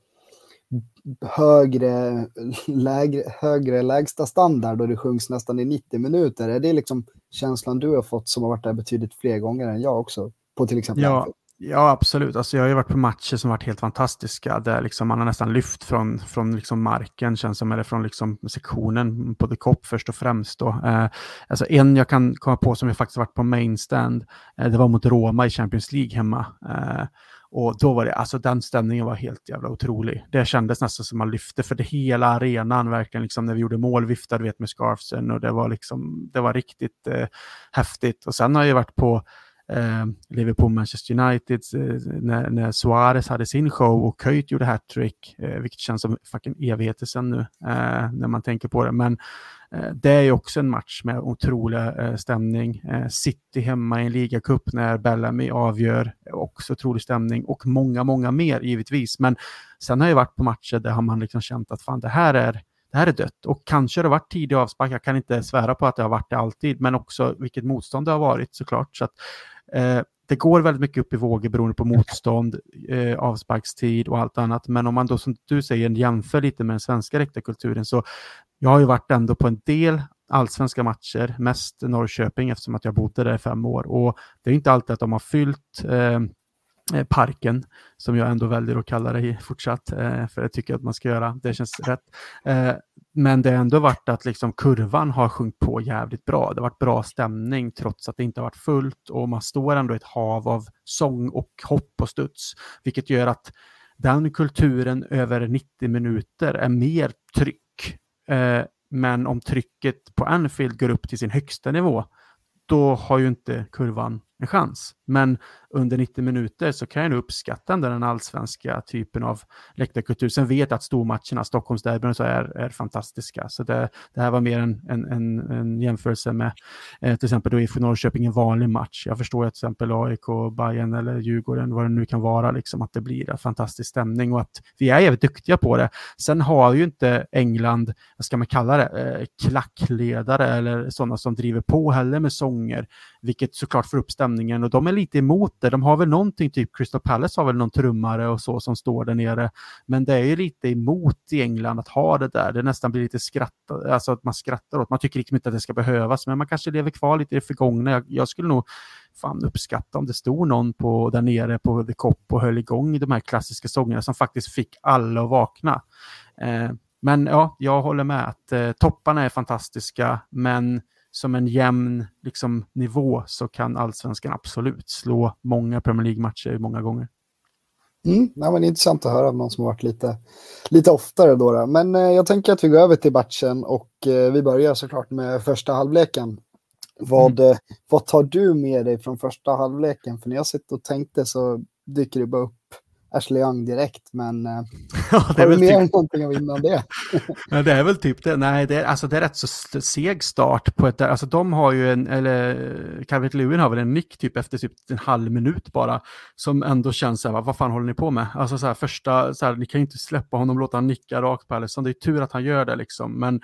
högre, lägre, högre lägsta standard och det sjungs nästan i 90 minuter. Är det liksom känslan du har fått som har varit där betydligt fler gånger än jag också? På till exempel ja. Ja, absolut. Alltså, jag har ju varit på matcher som varit helt fantastiska, där liksom man har nästan lyft från, från liksom marken, känns som, eller från liksom sektionen på The Cop först och främst. Då. Eh, alltså en jag kan komma på som jag faktiskt varit på mainstand, eh, det var mot Roma i Champions League hemma. Eh, och då var det, alltså den stämningen var helt jävla otrolig. Det kändes nästan som man lyfte för det hela arenan, verkligen liksom när vi gjorde mål, viftade vi med scarfsen och det var liksom, det var riktigt eh, häftigt. Och sen har jag varit på eh, Liverpool-Manchester United eh, när, när Suarez hade sin show och Köjt gjorde hattrick, eh, vilket känns som fucking evigheter sedan nu eh, när man tänker på det. Men Eh, det är ju också en match med otrolig eh, stämning. Eh, City hemma i en ligacup när Bellamy avgör, också otrolig stämning och många, många mer givetvis. Men sen har jag varit på matcher där har man liksom känt att fan det här är det här är dött och kanske har det varit tidig avspark. Jag kan inte svära på att det har varit det alltid, men också vilket motstånd det har varit såklart. Så att, eh, det går väldigt mycket upp i vågor beroende på motstånd, eh, avsparkstid och allt annat. Men om man då som du säger jämför lite med den svenska rektakulturen så jag har ju varit ändå på en del allsvenska matcher, mest Norrköping eftersom att jag bodde där i fem år. Och det är inte alltid att de har fyllt eh, parken, som jag ändå väljer att kalla det fortsatt, eh, för det tycker jag att man ska göra. Det känns rätt. Eh, men det har ändå varit att liksom kurvan har sjunkit på jävligt bra. Det har varit bra stämning trots att det inte har varit fullt och man står ändå i ett hav av sång och hopp och studs, vilket gör att den kulturen över 90 minuter är mer tryck. Eh, men om trycket på Anfield går upp till sin högsta nivå, då har ju inte kurvan en chans. Men under 90 minuter så kan jag nog uppskatta den allsvenska typen av läktarkultur. Sen vet jag att stormatcherna, Stockholmsderbyn så är, är fantastiska. Så det, det här var mer en, en, en, en jämförelse med eh, till exempel då IFK Norrköping en vanlig match. Jag förstår att till exempel AIK, Bayern eller Djurgården, vad det nu kan vara, liksom, att det blir en fantastisk stämning och att vi är jävligt duktiga på det. Sen har ju inte England, vad ska man kalla det, eh, klackledare eller sådana som driver på heller med sånger, vilket såklart får upp stämningen och de är lite emot det. De har väl någonting, typ Crystal Palace har väl någon trummare och så som står där nere. Men det är ju lite emot i England att ha det där. Det nästan blir lite skratt, alltså att man skrattar åt. Man tycker liksom inte att det ska behövas, men man kanske lever kvar lite i det förgångna. Jag, jag skulle nog fan uppskatta om det stod någon på, där nere på The Cop och höll igång de här klassiska sångerna som faktiskt fick alla att vakna. Eh, men ja, jag håller med att eh, topparna är fantastiska, men som en jämn liksom, nivå så kan allsvenskan absolut slå många Premier League-matcher många gånger. Mm, ja, men intressant att höra av någon som har varit lite, lite oftare. Då, då. Men eh, jag tänker att vi går över till matchen och eh, vi börjar såklart med första halvleken. Vad, mm. eh, vad tar du med dig från första halvleken? För när jag sitter och tänkte så dyker det bara upp Ashley Young direkt, men eh, ja, det är väl mer typ... någonting av innan det? Men det är väl typ det. Nej, det är, alltså det är rätt så seg start på ett... Alltså de har ju en, eller Calvert Lewin har väl en nick typ efter typ en halv minut bara, som ändå känns så här, vad fan håller ni på med? Alltså så här första, så här, ni kan ju inte släppa honom låta honom nicka rakt på Alisson. Det är tur att han gör det liksom, men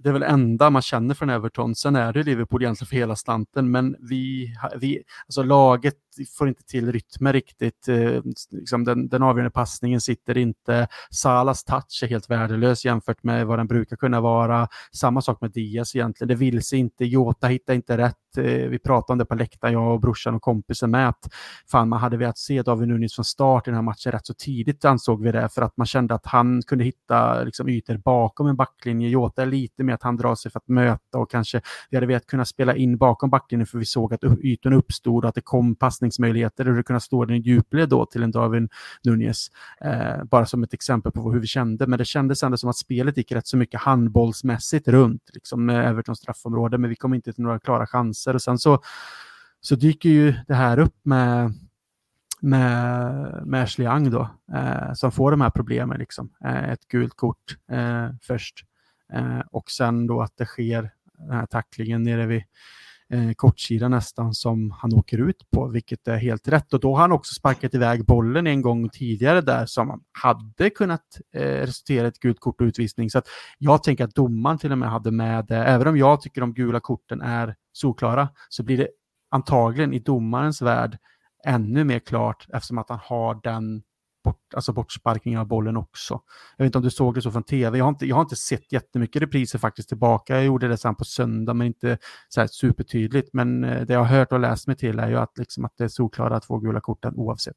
det är väl enda man känner från Everton. Sen är det Liverpool egentligen för hela slanten, men vi, vi alltså laget får inte till rytmen riktigt. Eh, liksom den, den avgörande passningen sitter inte. Salas touch är helt värdelös jämfört med vad den brukar kunna vara. Samma sak med Diaz egentligen. Det vill sig inte. Jota hittar inte rätt. Eh, vi pratade om det på läktaren, jag och brorsan och kompisen med. Att fan, man hade velat se David Nunes från start i den här matchen rätt så tidigt ansåg vi det, för att man kände att han kunde hitta liksom, ytor bakom en backlinje. Jota är lite mer att han drar sig för att möta och kanske vi hade velat kunna spela in bakom backlinjen för vi såg att ytorna uppstod och att det kom pass passningsmöjligheter och du kunna stå den i djupled då till en Darwin Nunez. Eh, bara som ett exempel på hur vi kände, men det kändes ändå som att spelet gick rätt så mycket handbollsmässigt runt, liksom eh, Evertons straffområde, men vi kom inte till några klara chanser och sen så, så dyker ju det här upp med med, med Ashley Young då, eh, som får de här problemen. Liksom. Eh, ett gult kort eh, först eh, och sen då att det sker den här tacklingen nere vid eh, kortsida nästan som han åker ut på, vilket är helt rätt. Och då har han också sparkat iväg bollen en gång tidigare där som hade kunnat eh, resultera i ett gult kort och utvisning. Så att jag tänker att domaren till och med hade med det. Även om jag tycker de gula korten är solklara så blir det antagligen i domarens värld ännu mer klart eftersom att han har den bort, alltså bortsparkning av bollen också. Jag vet inte om du såg det så från tv. Jag har inte, jag har inte sett jättemycket repriser faktiskt tillbaka. Jag gjorde det sen på söndag, men inte så här supertydligt. Men eh, det jag har hört och läst mig till är ju att, liksom, att det är solklara två gula korten oavsett.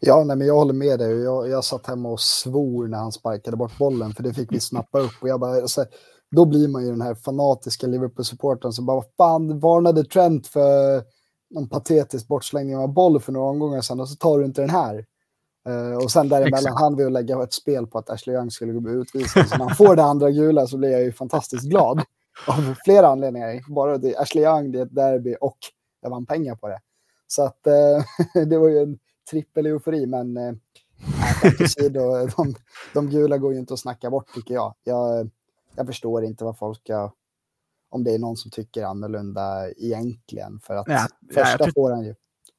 Ja, nej, men jag håller med dig. Jag, jag satt hemma och svor när han sparkade bort bollen, för det fick vi snappa upp. Och jag bara, alltså, då blir man ju den här fanatiska Liverpool-supporten som bara, fan, varnade Trent för någon patetisk bortslängning av boll för några omgångar sedan och så tar du inte den här. Uh, och sen däremellan hann vi att lägga ett spel på att Ashley Young skulle bli utvisad. Så när han får det andra gula så blir jag ju fantastiskt glad. Av flera anledningar. Bara det, Ashley Young, det är ett derby och jag vann pengar på det. Så att uh, det var ju en trippel eufori, men uh, sidor, de, de gula går ju inte att snacka bort tycker jag. jag. Jag förstår inte vad folk ska om det är någon som tycker annorlunda egentligen. För att ja, första ja, får han ju.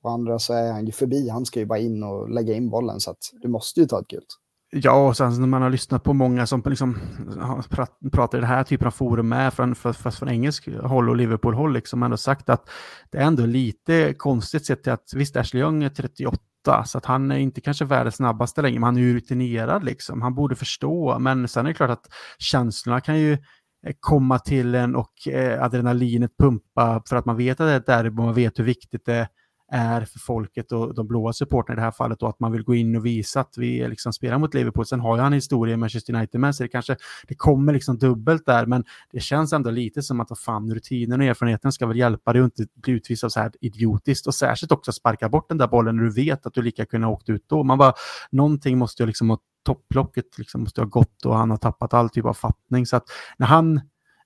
Och andra så är han ju förbi. Han ska ju bara in och lägga in bollen. Så att du måste ju ta ett gult. Ja, och sen när man har lyssnat på många som liksom pratar i den här typen av forum med, från, fast från engelsk håll och Liverpool-håll, liksom ändå sagt att det är ändå lite konstigt sett till att visst, Ashley Young är 38, så att han är inte kanske världens snabbaste längre, men han är ju rutinerad liksom. Han borde förstå, men sen är det klart att känslorna kan ju eh, komma till en och eh, adrenalinet pumpa för att man vet att det är ett derby och man vet hur viktigt det är är för folket och de blåa supportrarna i det här fallet och att man vill gå in och visa att vi liksom spelar mot Liverpool. Sen har ju han historia i Manchester United med sig, det kanske det kommer liksom dubbelt där, men det känns ändå lite som att fan, rutinen och erfarenheten ska väl hjälpa dig att inte bli utvisad så här idiotiskt och särskilt också sparka bort den där bollen när du vet att du lika kunna åkt ut då. Man bara, någonting måste ju liksom ha topplocket liksom måste ha gått och han har tappat all typ av fattning. Så att när han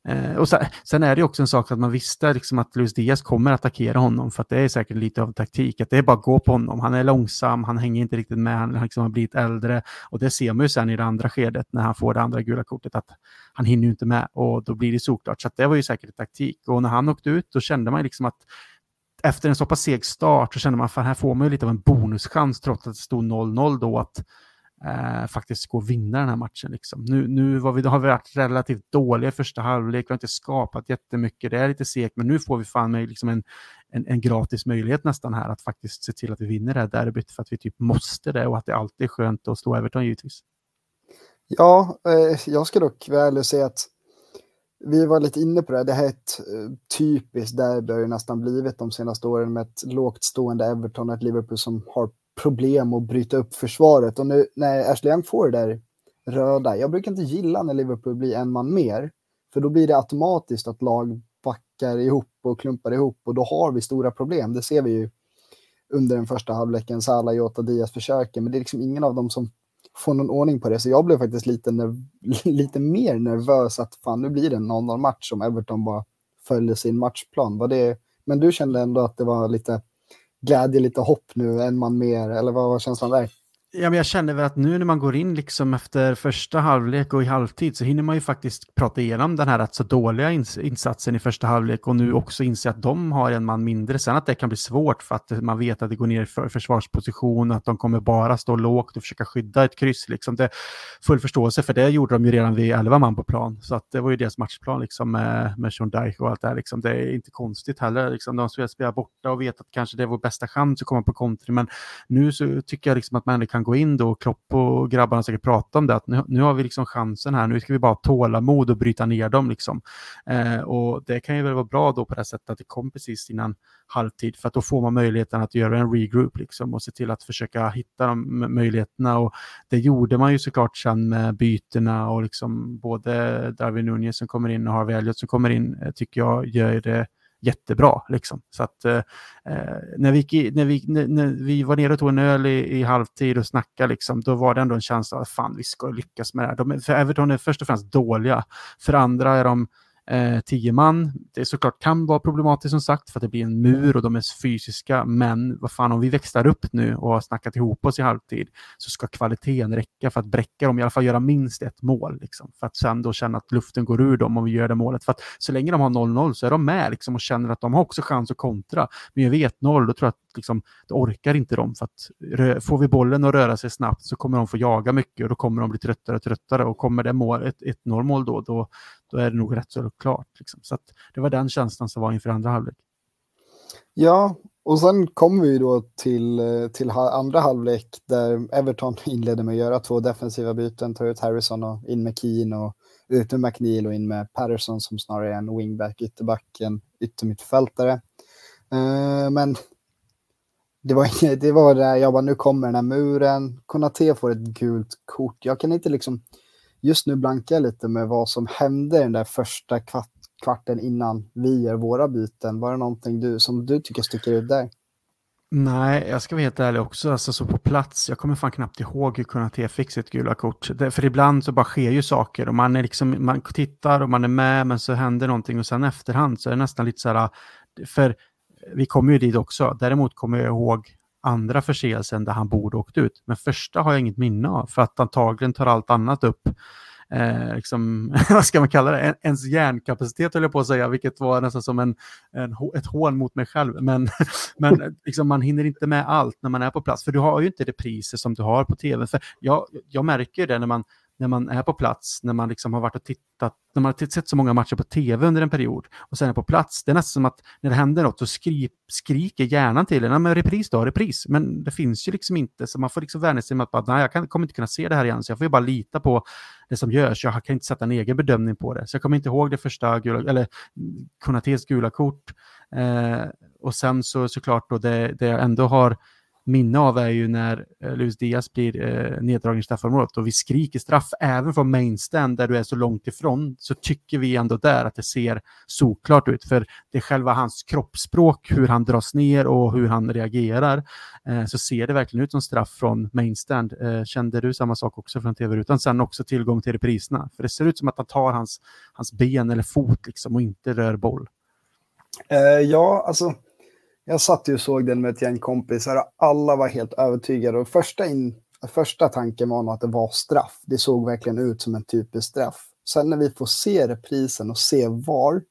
Eh, och sen, sen, är det också en sak att man visste liksom att Luis Diaz kommer attackera honom för att det är säkert lite av taktik. Att det är bara att gå på honom. Han är långsam, han hänger inte riktigt med, han liksom har blivit äldre. Och det ser man ju sen i det andra skedet när han får det andra gula kortet att han hinner ju inte med och då blir det såklart. Så det var ju säkert taktik. Och när han åkte ut då kände man liksom att efter en så pass seg start så kände man att här får man ju lite av en bonuschans trots att det stod 0-0 då att eh, faktiskt gå och vinna den här matchen. Liksom. Nu, nu var vi, har vi varit relativt dåliga i första halvlek, vi har inte skapat jättemycket, det är lite segt, men nu får vi fan med liksom en, en, en, gratis möjlighet nästan här att faktiskt se till att vi vinner det här derbyt för att vi typ måste det och att det alltid är skönt att slå Everton givetvis. Ja, eh, jag ska dock väl säga att vi var lite inne på det, det här är ett eh, typiskt derby har ju nästan blivit de senaste åren med ett lågt stående Everton och ett Liverpool som har problem att bryta upp försvaret. Och nu när Ashley Young får det där röda, jag brukar inte gilla när Liverpool blir en man mer, för då blir det automatiskt att lag backar ihop och klumpar ihop och då har vi stora problem. Det ser vi ju under den första halvleken, Salah, Jota, Diaz försöker, men det är liksom ingen av dem som får någon ordning på det. Så jag blev faktiskt lite, lite mer nervös att fan, nu blir det en 0-0 match om Everton bara följer sin matchplan. Var det, men du kände ändå att det var lite glädje, lite hopp nu, en man mer, eller vad var känslan där? Ja, men jag känner väl att nu när man går in liksom efter första halvlek och i halvtid så hinner man ju faktiskt prata igenom den här rätt så dåliga ins insatsen i första halvlek och nu också inse att de har en man mindre. Sen att det kan bli svårt för att man vet att det går ner i för försvarsposition, att de kommer bara stå lågt och försöka skydda ett kryss. Liksom. Det full förståelse för det gjorde de ju redan vid 11 man på plan. Så att det var ju deras matchplan liksom, med, med Dyche och allt det här. Liksom. Det är inte konstigt heller. Liksom. De spelar borta och vet att kanske det är vår bästa chans att komma på kontring. Men nu så tycker jag liksom att man kan gå in då, Klopp och grabbarna säkert prata om det, att nu, nu har vi liksom chansen här, nu ska vi bara ha tålamod och bryta ner dem liksom. Eh, och det kan ju väl vara bra då på det sättet att det kom precis innan halvtid, för att då får man möjligheten att göra en regroup liksom och se till att försöka hitta de möjligheterna och det gjorde man ju såklart sen med bytena och liksom både Darwin Nunez som kommer in och Harvey Elliot som kommer in eh, tycker jag gör det jättebra. Liksom. Så att, eh, eh när, vi, när, vi, när, när, vi var nere och tog en öl i, i halvtid och snackade, liksom, då var det ändå en känsla att fan, vi ska lyckas med det här. De, för Everton är först och främst dåliga. För andra är de eh, tio man. Det såklart kan vara problematiskt som sagt för att det blir en mur och de är fysiska. Men vad fan om vi växlar upp nu och har snackat ihop oss i halvtid så ska kvaliteten räcka för att bräcka dem, i alla fall göra minst ett mål. Liksom, för att sen då känna att luften går ur dem om vi gör det målet. För att så länge de har 0-0 så är de med liksom, och känner att de har också chans att kontra. Men jag vet 0 då tror jag att liksom, det orkar inte de. För att får vi bollen att röra sig snabbt så kommer de få jaga mycket och då kommer de bli tröttare och tröttare. Och kommer det mål, ett, ett 0-mål då, då, då är det nog rätt så klart. Liksom. Så det var den känslan som var inför andra halvlek. Ja, och sen kom vi då till, till andra halvlek där Everton inledde med att göra två defensiva byten, ta ut Harrison och in med Keane och ut med McNeil och in med Patterson som snarare är en wingback, ytterback, en yttermittfältare. Eh, men det var, det var där jag bara, nu kommer den här muren, Konate får ett gult kort. Jag kan inte liksom, just nu blankar jag lite med vad som hände den där första kvart, kvarten innan vi gör våra byten. Var det någonting du, som du tycker sticker ut där? Nej, jag ska vara helt ärlig också, alltså så på plats, jag kommer fan knappt ihåg hur Konate fick sitt gula kort. Det, för ibland så bara sker ju saker och man är liksom, man tittar och man är med men så händer någonting och sen efterhand så är det nästan lite så här, för vi kommer ju dit också. Däremot kommer jag ihåg andra förseelsen där han borde åkt ut. Men första har jag inget minne av för att antagligen tar allt annat upp eh, liksom, vad ska man kalla det, ens hjärnkapacitet höll jag på att säga, vilket var nästan som en, en, ett hån mot mig själv. Men, men liksom, man hinner inte med allt när man är på plats, för du har ju inte repriser som du har på tv. För jag, jag märker det när man, när man är på plats, när man liksom har varit och tittat, när man har sett så många matcher på tv under en period och sen är på plats. Det är nästan som att när det händer något så skri, skriker hjärnan till en, men repris då, repris. Men det finns ju liksom inte, så man får liksom vänja sig med att bara, nej, jag kan, kommer inte kunna se det här igen, så jag får ju bara lita på det som görs. Jag kan inte sätta en egen bedömning på det. Så jag kommer inte ihåg det första gula, eller Konatés gula kort. Eh, och sen så såklart då det, det jag ändå har minne av är ju när eh, Luis Diaz blir eh, neddragen i straffområdet och vi skriker straff även från mainstand där du är så långt ifrån så tycker vi ändå där att det ser såklart ut för det är själva hans kroppsspråk, hur han dras ner och hur han reagerar eh, så ser det verkligen ut som straff från mainstand. Eh, kände du samma sak också från tv-rutan? Sen också tillgång till repriserna för det ser ut som att han tar hans, hans ben eller fot liksom och inte rör boll. Eh, ja, alltså jag satt ju och såg den med ett gäng kompisar och alla var helt övertygade. Och första, in, första tanken var nog att det var straff. Det såg verkligen ut som en typisk straff. Sen när vi får se reprisen och se var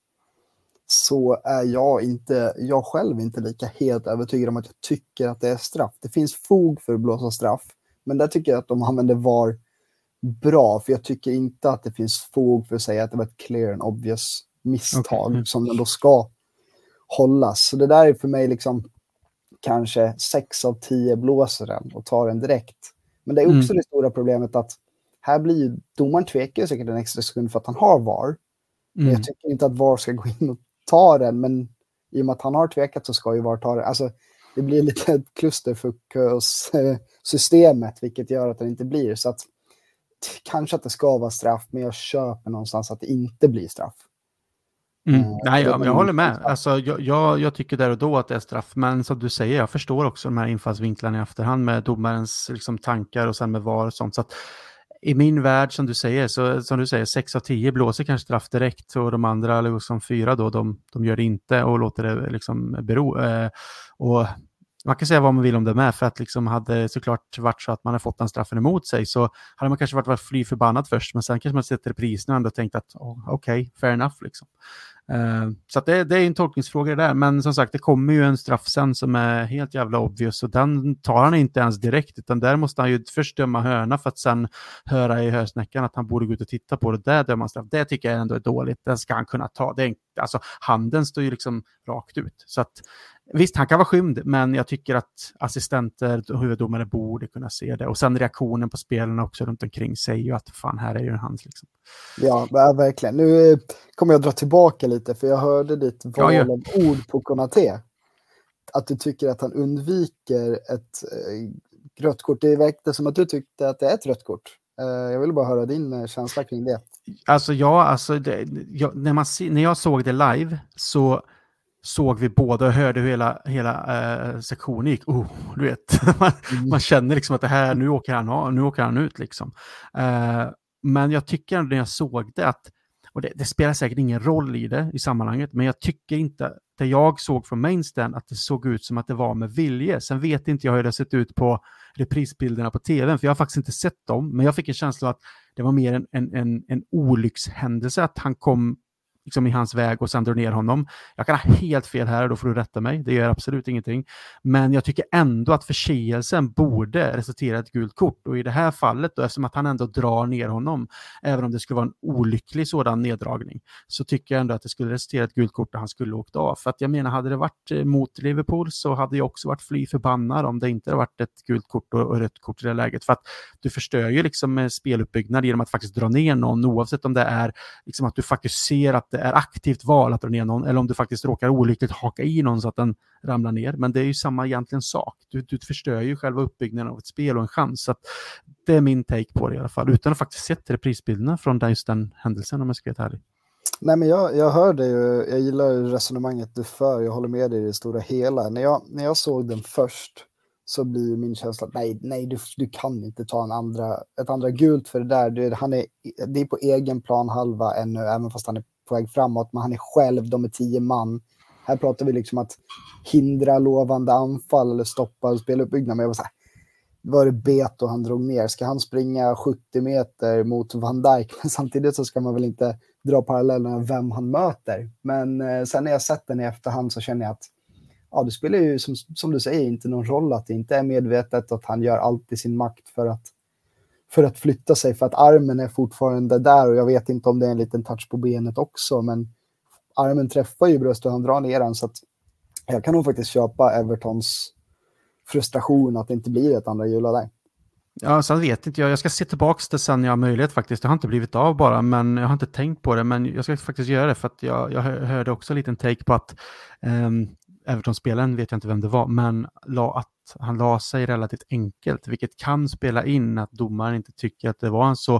så är jag, inte, jag själv inte lika helt övertygad om att jag tycker att det är straff. Det finns fog för att blåsa straff, men där tycker jag att de använder VAR bra, för jag tycker inte att det finns fog för att säga att det var ett clear and obvious misstag okay. som ändå ska hållas. Så det där är för mig liksom kanske sex av tio blåser den och tar den direkt. Men det är också mm. det stora problemet att här blir domaren tvekar säkert en extra sekund för att han har VAR. Mm. Men jag mm. tycker inte att VAR ska gå in och ta den, men i och med att han har tvekat så ska ju VAR ta den. Alltså, det blir lite ett klusterfuck hos systemet, vilket gör att det inte blir. Så att kanske att det ska vara straff, men jag köper någonstans att det inte blir straff. Mm. Eh, Nej, jag, jag håller med. Alltså, jag, jag, jag, tycker där och då att det är straff, men som du säger, jag förstår också de här infallsvinklarna i efterhand med domarens liksom, tankar och sen med VAR och sånt. Så att, i min värld, som du säger, så som du säger, 6 av 10 blåser kanske straff direkt och de andra, eller som fyra då, de, de gör det inte och låter det liksom bero. Eh, och man kan säga vad man vill om det med, för att liksom hade såklart varit så att man hade fått den straffen emot sig så hade man kanske varit, varit fly förbannad först, men sen kanske man sett reprisen och ändå tänkt att oh, okej, okay, fair enough liksom. Eh, så det, det, är en tolkningsfråga det där, men som sagt, det kommer ju en straff sen som är helt jävla obvious och den tar han inte ens direkt, utan där måste han ju först döma hörna för att sen höra i hörsnäckan att han borde gå ut och titta på det. Där dömer han straff. Det tycker jag ändå är dåligt. Den ska han kunna ta. Det är, alltså, handen står ju liksom rakt ut. Så att Visst, han kan vara skymd, men jag tycker att assistenter och huvuddomare borde kunna se det. Och sen reaktionen på spelarna också runt omkring säger ju att fan, här är ju hans. Liksom. Ja, verkligen. Nu eh, kommer jag dra tillbaka lite, för jag hörde ditt val ja, av ord på Konate. Att du tycker att han undviker ett eh, rött kort. Det verkar som att du tyckte att det är ett rött kort. Eh, jag vill bara höra din eh, känsla kring det. Alltså ja, alltså det, jag, när, man, när jag såg det live så såg vi båda och hörde hur hela, hela eh, sektionen gick. Oh, du vet, man, mm. man, känner liksom att det här, nu åker han, nu åker han ut liksom. Eh, men jag tycker ändå när jag såg det att, och det, det, spelar säkert ingen roll i det i sammanhanget, men jag tycker inte, det jag såg från mainstand, att det såg ut som att det var med vilje. Sen vet inte jag hur det sett ut på reprisbilderna på tv, för jag har faktiskt inte sett dem, men jag fick en känsla att det var mer en, en, en, en olyckshändelse, att han kom liksom i hans väg och sen drar ner honom. Jag kan ha helt fel här och då får du rätta mig. Det gör absolut ingenting. Men jag tycker ändå att förseelsen borde resultera i ett gult kort och i det här fallet då, eftersom att han ändå drar ner honom, även om det skulle vara en olycklig sådan neddragning, så tycker jag ändå att det skulle resultera i ett gult kort och han skulle åkt av. För att jag menar, hade det varit eh, mot Liverpool så hade jag också varit fly förbannad om det inte hade varit ett gult kort och rött kort i det läget. För att du förstör ju liksom eh, speluppbyggnad genom att faktiskt dra ner någon, oavsett om det är liksom att du faktiskt ser att det är aktivt val att dra ner någon eller om du faktiskt råkar olyckligt haka i någon så att den ramlar ner. Men det är ju samma egentligen sak. Du, du förstör ju själva uppbyggnaden av ett spel och en chans. Så det är min take på det i alla fall, utan att faktiskt sett reprisbilderna från just den händelsen om jag ska vara ärlig. Nej, men jag, jag hör dig och jag gillar resonemanget du för. Jag håller med dig i det stora hela. När jag, när jag såg den först så blir min känsla att nej, nej du, du kan inte ta en andra, ett andra gult för det där. Du, han är, det är på egen plan halva ännu, även fast han är på väg framåt, men han är själv, de är tio man. Här pratar vi liksom att hindra lovande anfall eller stoppa speluppbyggnad. Men jag var så här, var det Beto han drog ner? Ska han springa 70 meter mot Van Dijk? Men samtidigt så ska man väl inte dra parallellerna vem han möter. Men eh, sen när jag sett den i efterhand så känner jag att ja, det spelar ju som, som du säger inte någon roll att det inte är medvetet, att han gör allt i sin makt för att för att flytta sig för att armen är fortfarande där och jag vet inte om det är en liten touch på benet också men armen träffar ju bröstet och han drar ner den så att jag kan nog faktiskt köpa Evertons frustration att det inte blir ett andra gula där. Ja, sen vet inte jag. Jag ska se tillbaka det sen jag har möjlighet faktiskt. Det har inte blivit av bara, men jag har inte tänkt på det. Men jag ska faktiskt göra det för att jag, jag hörde också en liten take på att um, Everton-spelaren, vet jag inte vem det var, men la, att han la sig relativt enkelt, vilket kan spela in att domaren inte tycker att det var en så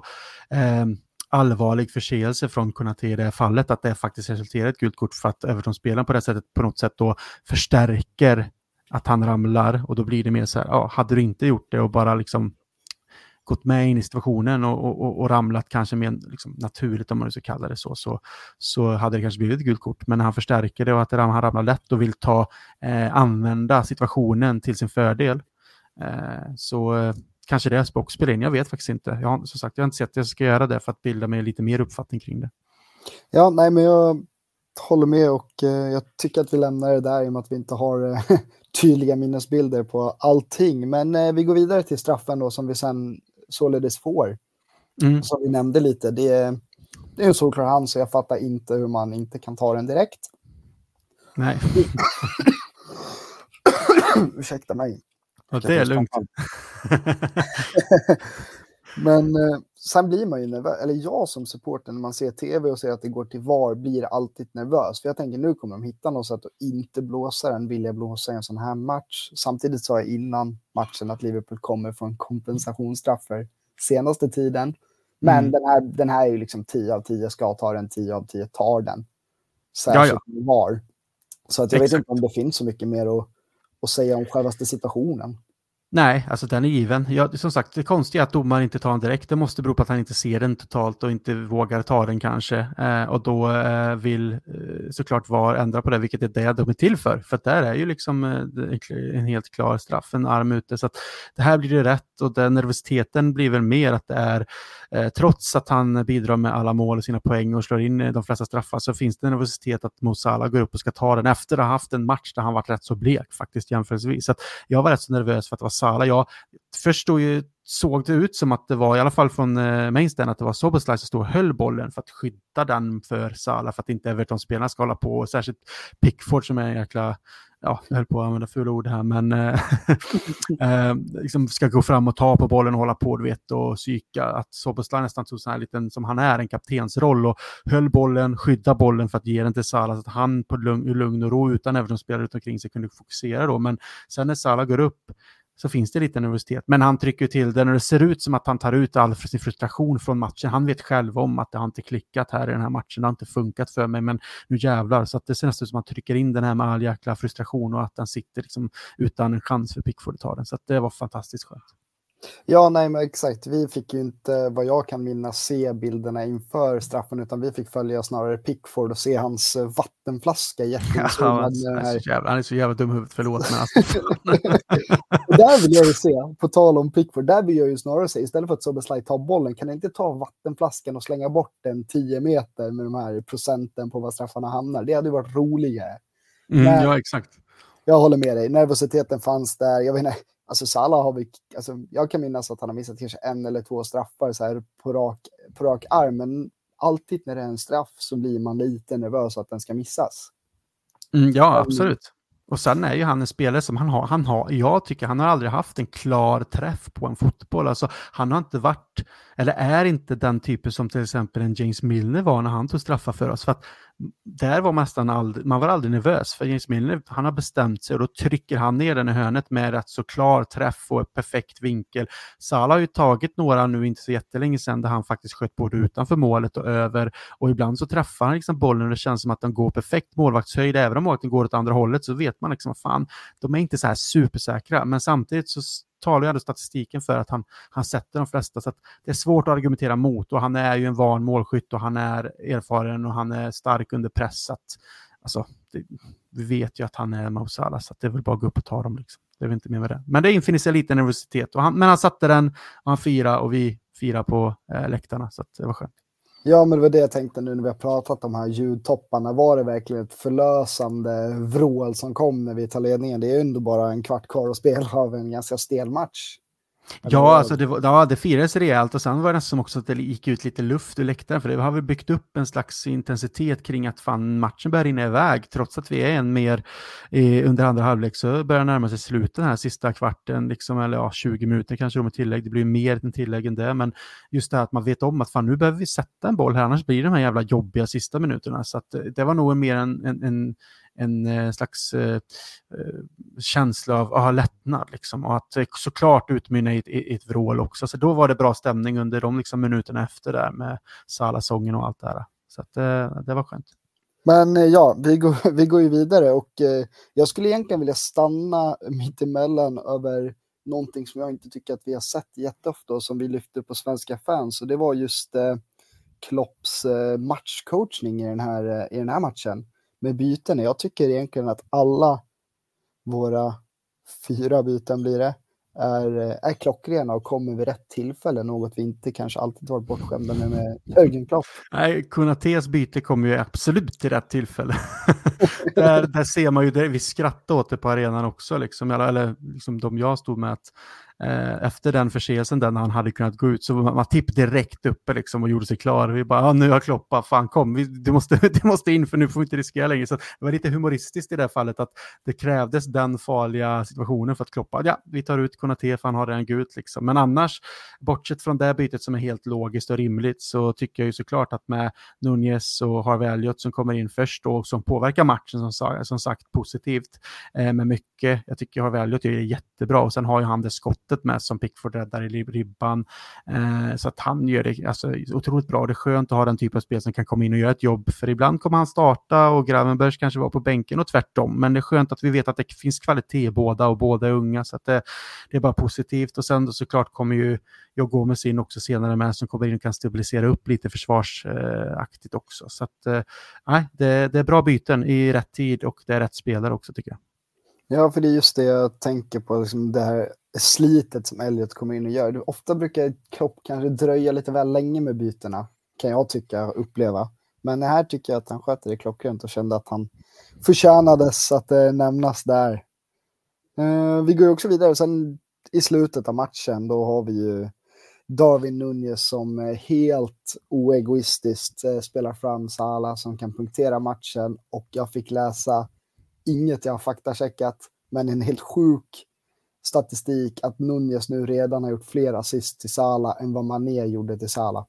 eh, allvarlig förseelse från Konate i det här fallet, att det faktiskt resulterar i ett gult kort för att Everton-spelaren på det sättet på något sätt då förstärker att han ramlar och då blir det mer så här, ja, hade du inte gjort det och bara liksom gått med in i situationen och, och, och ramlat kanske mer liksom, naturligt, om man nu ska kalla det så, så, så hade det kanske blivit ett gult kort. Men när han förstärker det och att han ramlar lätt och vill ta, eh, använda situationen till sin fördel, eh, så eh, kanske det också spelar in. Jag vet faktiskt inte. Jag har, som sagt, jag har inte sett det. Jag ska göra det för att bilda mig lite mer uppfattning kring det. Ja, nej, men jag håller med och eh, jag tycker att vi lämnar det där i och med att vi inte har eh, tydliga minnesbilder på allting. Men eh, vi går vidare till straffen då som vi sen således får. Mm. Som vi nämnde lite, det är, det är en solklar hand så jag fattar inte hur man inte kan ta den direkt. Nej. Ursäkta mig. Ja, det är lugnt. Men eh, sen blir man ju nervös, eller jag som supporter när man ser tv och ser att det går till VAR blir alltid nervös. För jag tänker nu kommer de hitta något sätt att inte blåsa den, vilja blåsa en sån här match. Samtidigt sa jag innan matchen att Liverpool kommer från kompensationsstraff för senaste tiden. Men mm. den, här, den här är ju liksom 10 av 10 ska ta den, 10 av 10 tar den. Särskilt ja, ja. VAR. Så att jag Exakt. vet inte om det finns så mycket mer att, att säga om självaste situationen. Nej, alltså den är given. Ja, som sagt, det konstiga är att domaren inte tar den direkt. Det måste bero på att han inte ser den totalt och inte vågar ta den kanske. Eh, och då eh, vill eh, såklart VAR ändra på det, vilket är det de är till för. För där är ju liksom eh, en helt klar straff, en arm ute. Så att det här blir det rätt och den nervositeten blir väl mer att det är, eh, trots att han bidrar med alla mål och sina poäng och slår in eh, de flesta straffar, så finns det en nervositet att Mosala går upp och ska ta den efter att ha haft en match där han varit rätt så blek faktiskt jämförelsevis. Så jag var rätt så nervös för att det var Sala. Jag förstod ju, såg det ut som att det var, i alla fall från eh, mainstanden, att det var Soboslaj som stod och höll bollen för att skydda den för Sala, för att inte Everton-spelarna ska hålla på, och särskilt Pickford som är en jäkla ja, jag höll på att använda fula ord här, men eh, eh liksom ska gå fram och ta på bollen och hålla på, du vet, och psyka. Att Soboslaj nästan tog sån här liten, som han är, en kaptensroll och höll bollen, skydda bollen för att ge den till Salah, så att han på lugn, lugn och ro, utan Everton-spelare runt omkring sig, kunde fokusera då. Men sen när Salah går upp, så finns det lite nervositet. Men han trycker till det när det ser ut som att han tar ut all sin frustration från matchen. Han vet själv om att det har inte klickat här i den här matchen. Det har inte funkat för mig, men nu jävlar. Så att det ser nästan ut som att han trycker in den här med all jäkla frustration och att den sitter liksom utan en chans för Pickford att ta den. Så att det var fantastiskt skönt. Ja, nej, men exakt. Vi fick ju inte, vad jag kan minnas, se bilderna inför straffen, utan vi fick följa snarare Pickford och se hans eh, vattenflaska jättezoomad. Ja, han, jävla, han är så jävla dum huvud, förlåt. Men alltså. där vill jag ju se, på tal om Pickford, där vill jag ju snarare se, istället för att Soberslaj tar bollen, kan inte ta vattenflaskan och slänga bort den 10 meter med de här procenten på vad straffarna hamnar? Det hade ju varit roligare. Mm, ja, exakt. Jag håller med dig, nervositeten fanns där. Jag vet inte, Alltså Salah har vi, alltså jag kan minnas att han har missat kanske en eller två straffar så här på rak, på rak arm, men alltid när det är en straff så blir man lite nervös att den ska missas. Mm, ja, absolut. Och sen är ju han en spelare som han har, han har, jag tycker han har aldrig haft en klar träff på en fotboll. Alltså han har inte varit, eller är inte den typen som till exempel en James Milner var när han tog straffar för oss. För att där var nästan aldrig, man var aldrig nervös för James Milner, han har bestämt sig och då trycker han ner den i hörnet med rätt så klar träff och ett perfekt vinkel. Salah har ju tagit några nu inte så jättelänge sedan där han faktiskt sköt både utanför målet och över och ibland så träffar han liksom bollen och det känns som att den går perfekt målvaktshöjd. Även om målvakten går åt andra hållet så vet man liksom fan, de är inte så här supersäkra, men samtidigt så talar ju ändå statistiken för att han, han sätter de flesta. Så det är svårt att argumentera mot och han är ju en van målskytt och han är erfaren och han är stark under press. Att, alltså, det, vi vet ju att han är Mausala, Salah, så det är väl bara att gå upp och ta dem. Liksom. Det är väl inte mer med det. Men det infinner sig lite nervositet. Och han, men han satte den, och han firade och vi firade på eh, läktarna, så det var skönt. Ja, men det var det jag tänkte nu när vi har pratat om de här ljudtopparna. Var det verkligen ett förlösande vrål som kom när vi tar ledningen? Det är ju ändå bara en kvart kvar att spela av en ganska stel match. Ja, alltså det, var, ja, det firades rejält och sen var det nästan också att det gick ut lite luft ur läktaren för det har vi byggt upp en slags intensitet kring att fan matchen börjar rinna iväg trots att vi är en mer eh, under andra halvlek så börjar närma sig slutet den här sista kvarten, liksom, eller ja, 20 minuter kanske med tillägg. Det blir mer än tillägg än det, men just det här att man vet om att fan nu behöver vi sätta en boll här, annars blir det de här jävla jobbiga sista minuterna. Så att, eh, det var nog mer en, en, en en eh, slags eh, eh, känsla av aha, lättnad liksom, och att eh, såklart utmynna i ett, i ett vrål också. Så då var det bra stämning under de liksom, minuterna efter där med Salasången och allt det där. Så att, det var skönt. Men ja, vi går, vi går ju vidare och eh, jag skulle egentligen vilja stanna mittemellan över någonting som jag inte tycker att vi har sett jätteofta och som vi lyfte på svenska fans och det var just eh, Klopps eh, matchcoachning i den här, i den här matchen med byten. Jag tycker egentligen att alla våra fyra byten blir det, är, är klockrena och kommer vid rätt tillfälle, något vi inte kanske alltid varit bortskämda med med Jörgen Klopp. Nej, Kunates byte kommer ju absolut till rätt tillfälle. där, där ser man ju, det, vi skrattade åt det på arenan också, liksom, eller, eller liksom de jag stod med, att Eh, efter den förseelsen där han hade kunnat gå ut så var Matip direkt uppe liksom och gjorde sig klar. Vi bara, ah, nu har Kloppa, fan kom, vi, du, måste, du måste in för nu får vi inte riskera längre. Så det var lite humoristiskt i det här fallet att det krävdes den farliga situationen för att Kloppa, ja, vi tar ut Konate för han har redan gult liksom. Men annars, bortsett från det bytet som är helt logiskt och rimligt så tycker jag ju såklart att med Nunez och Harvey Elliot som kommer in först och som påverkar matchen som, som sagt positivt eh, med mycket. Jag tycker Harvey Elliot är jättebra och sen har ju han det skott sättet med som Pickford räddar i ribban. Eh, så att han gör det alltså, otroligt bra. Det är skönt att ha den typen av spel som kan komma in och göra ett jobb. För ibland kommer han starta och Gravenbergs kanske var på bänken och tvärtom. Men det är skönt att vi vet att det finns kvalitet i båda och båda är unga. Så att det, det är bara positivt. Och sen då såklart kommer ju jag går med sin också senare med som kommer in och kan stabilisera upp lite försvarsaktigt också. Så att, eh, nej, det, det är bra byten i rätt tid och det är rätt spelare också tycker jag. Ja, för det är just det jag tänker på, liksom det här slitet som Elliot kommer in och gör. Ofta brukar Klopp kanske dröja lite väl länge med bytena, kan jag tycka och uppleva. Men här tycker jag att han sköter det klockrent och kände att han förtjänades att eh, nämnas där. Eh, vi går också vidare, sen i slutet av matchen, då har vi ju Darwin Nunez som eh, helt oegoistiskt eh, spelar fram Salah som kan punktera matchen och jag fick läsa inget jag har faktacheckat, men en helt sjuk statistik att Nunez nu redan har gjort fler assist till Sala än vad Mané gjorde till Sala.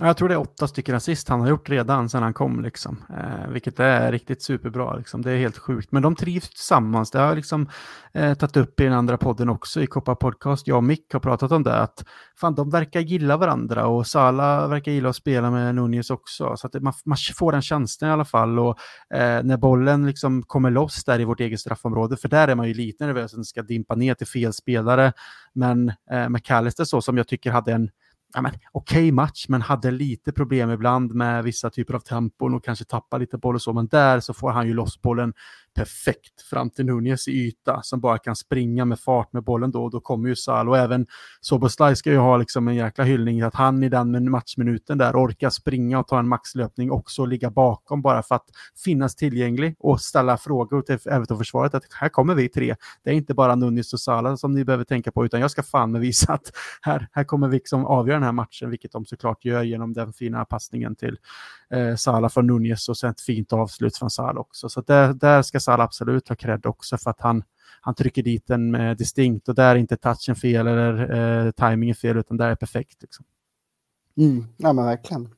Jag tror det är åtta stycken assist han har gjort redan sedan han kom, liksom. Eh, vilket är riktigt superbra. Liksom. Det är helt sjukt. Men de trivs tillsammans. Det har jag liksom, eh, tagit upp i den andra podden också, i Koppa Podcast. Jag och Mick har pratat om det. Att fan, de verkar gilla varandra och Sala verkar gilla att spela med Nunez också. Så att man, man får den känslan i alla fall. Och eh, när bollen liksom kommer loss där i vårt eget straffområde, för där är man ju lite nervös att den ska dimpa ner till fel spelare. Men eh, McAllister så, som jag tycker hade en ja, okej okay match, men hade lite problem ibland med vissa typer av tempon och kanske tappade lite boll och så. Men där så får han ju loss bollen perfekt fram till Nunez i yta som bara kan springa med fart med bollen då och då kommer ju Sal och även Soboslaj ska ju ha liksom en jäkla hyllning att han i den matchminuten där orkar springa och ta en maxlöpning också och ligga bakom bara för att finnas tillgänglig och ställa frågor till Everton-försvaret att här kommer vi tre. Det är inte bara Nunez och Salah som ni behöver tänka på utan jag ska fan med visa att här, här kommer vi liksom avgöra den här matchen, vilket de såklart gör genom den fina passningen till eh, Salah från Nunez och sen ett fint avslut från Salah också. Så där, där ska Salah absolut ha cred också för att han, han trycker dit den eh, distinkt och där är inte touchen fel eller eh, timingen fel utan där är perfekt. Liksom. Mm, ja men verkligen.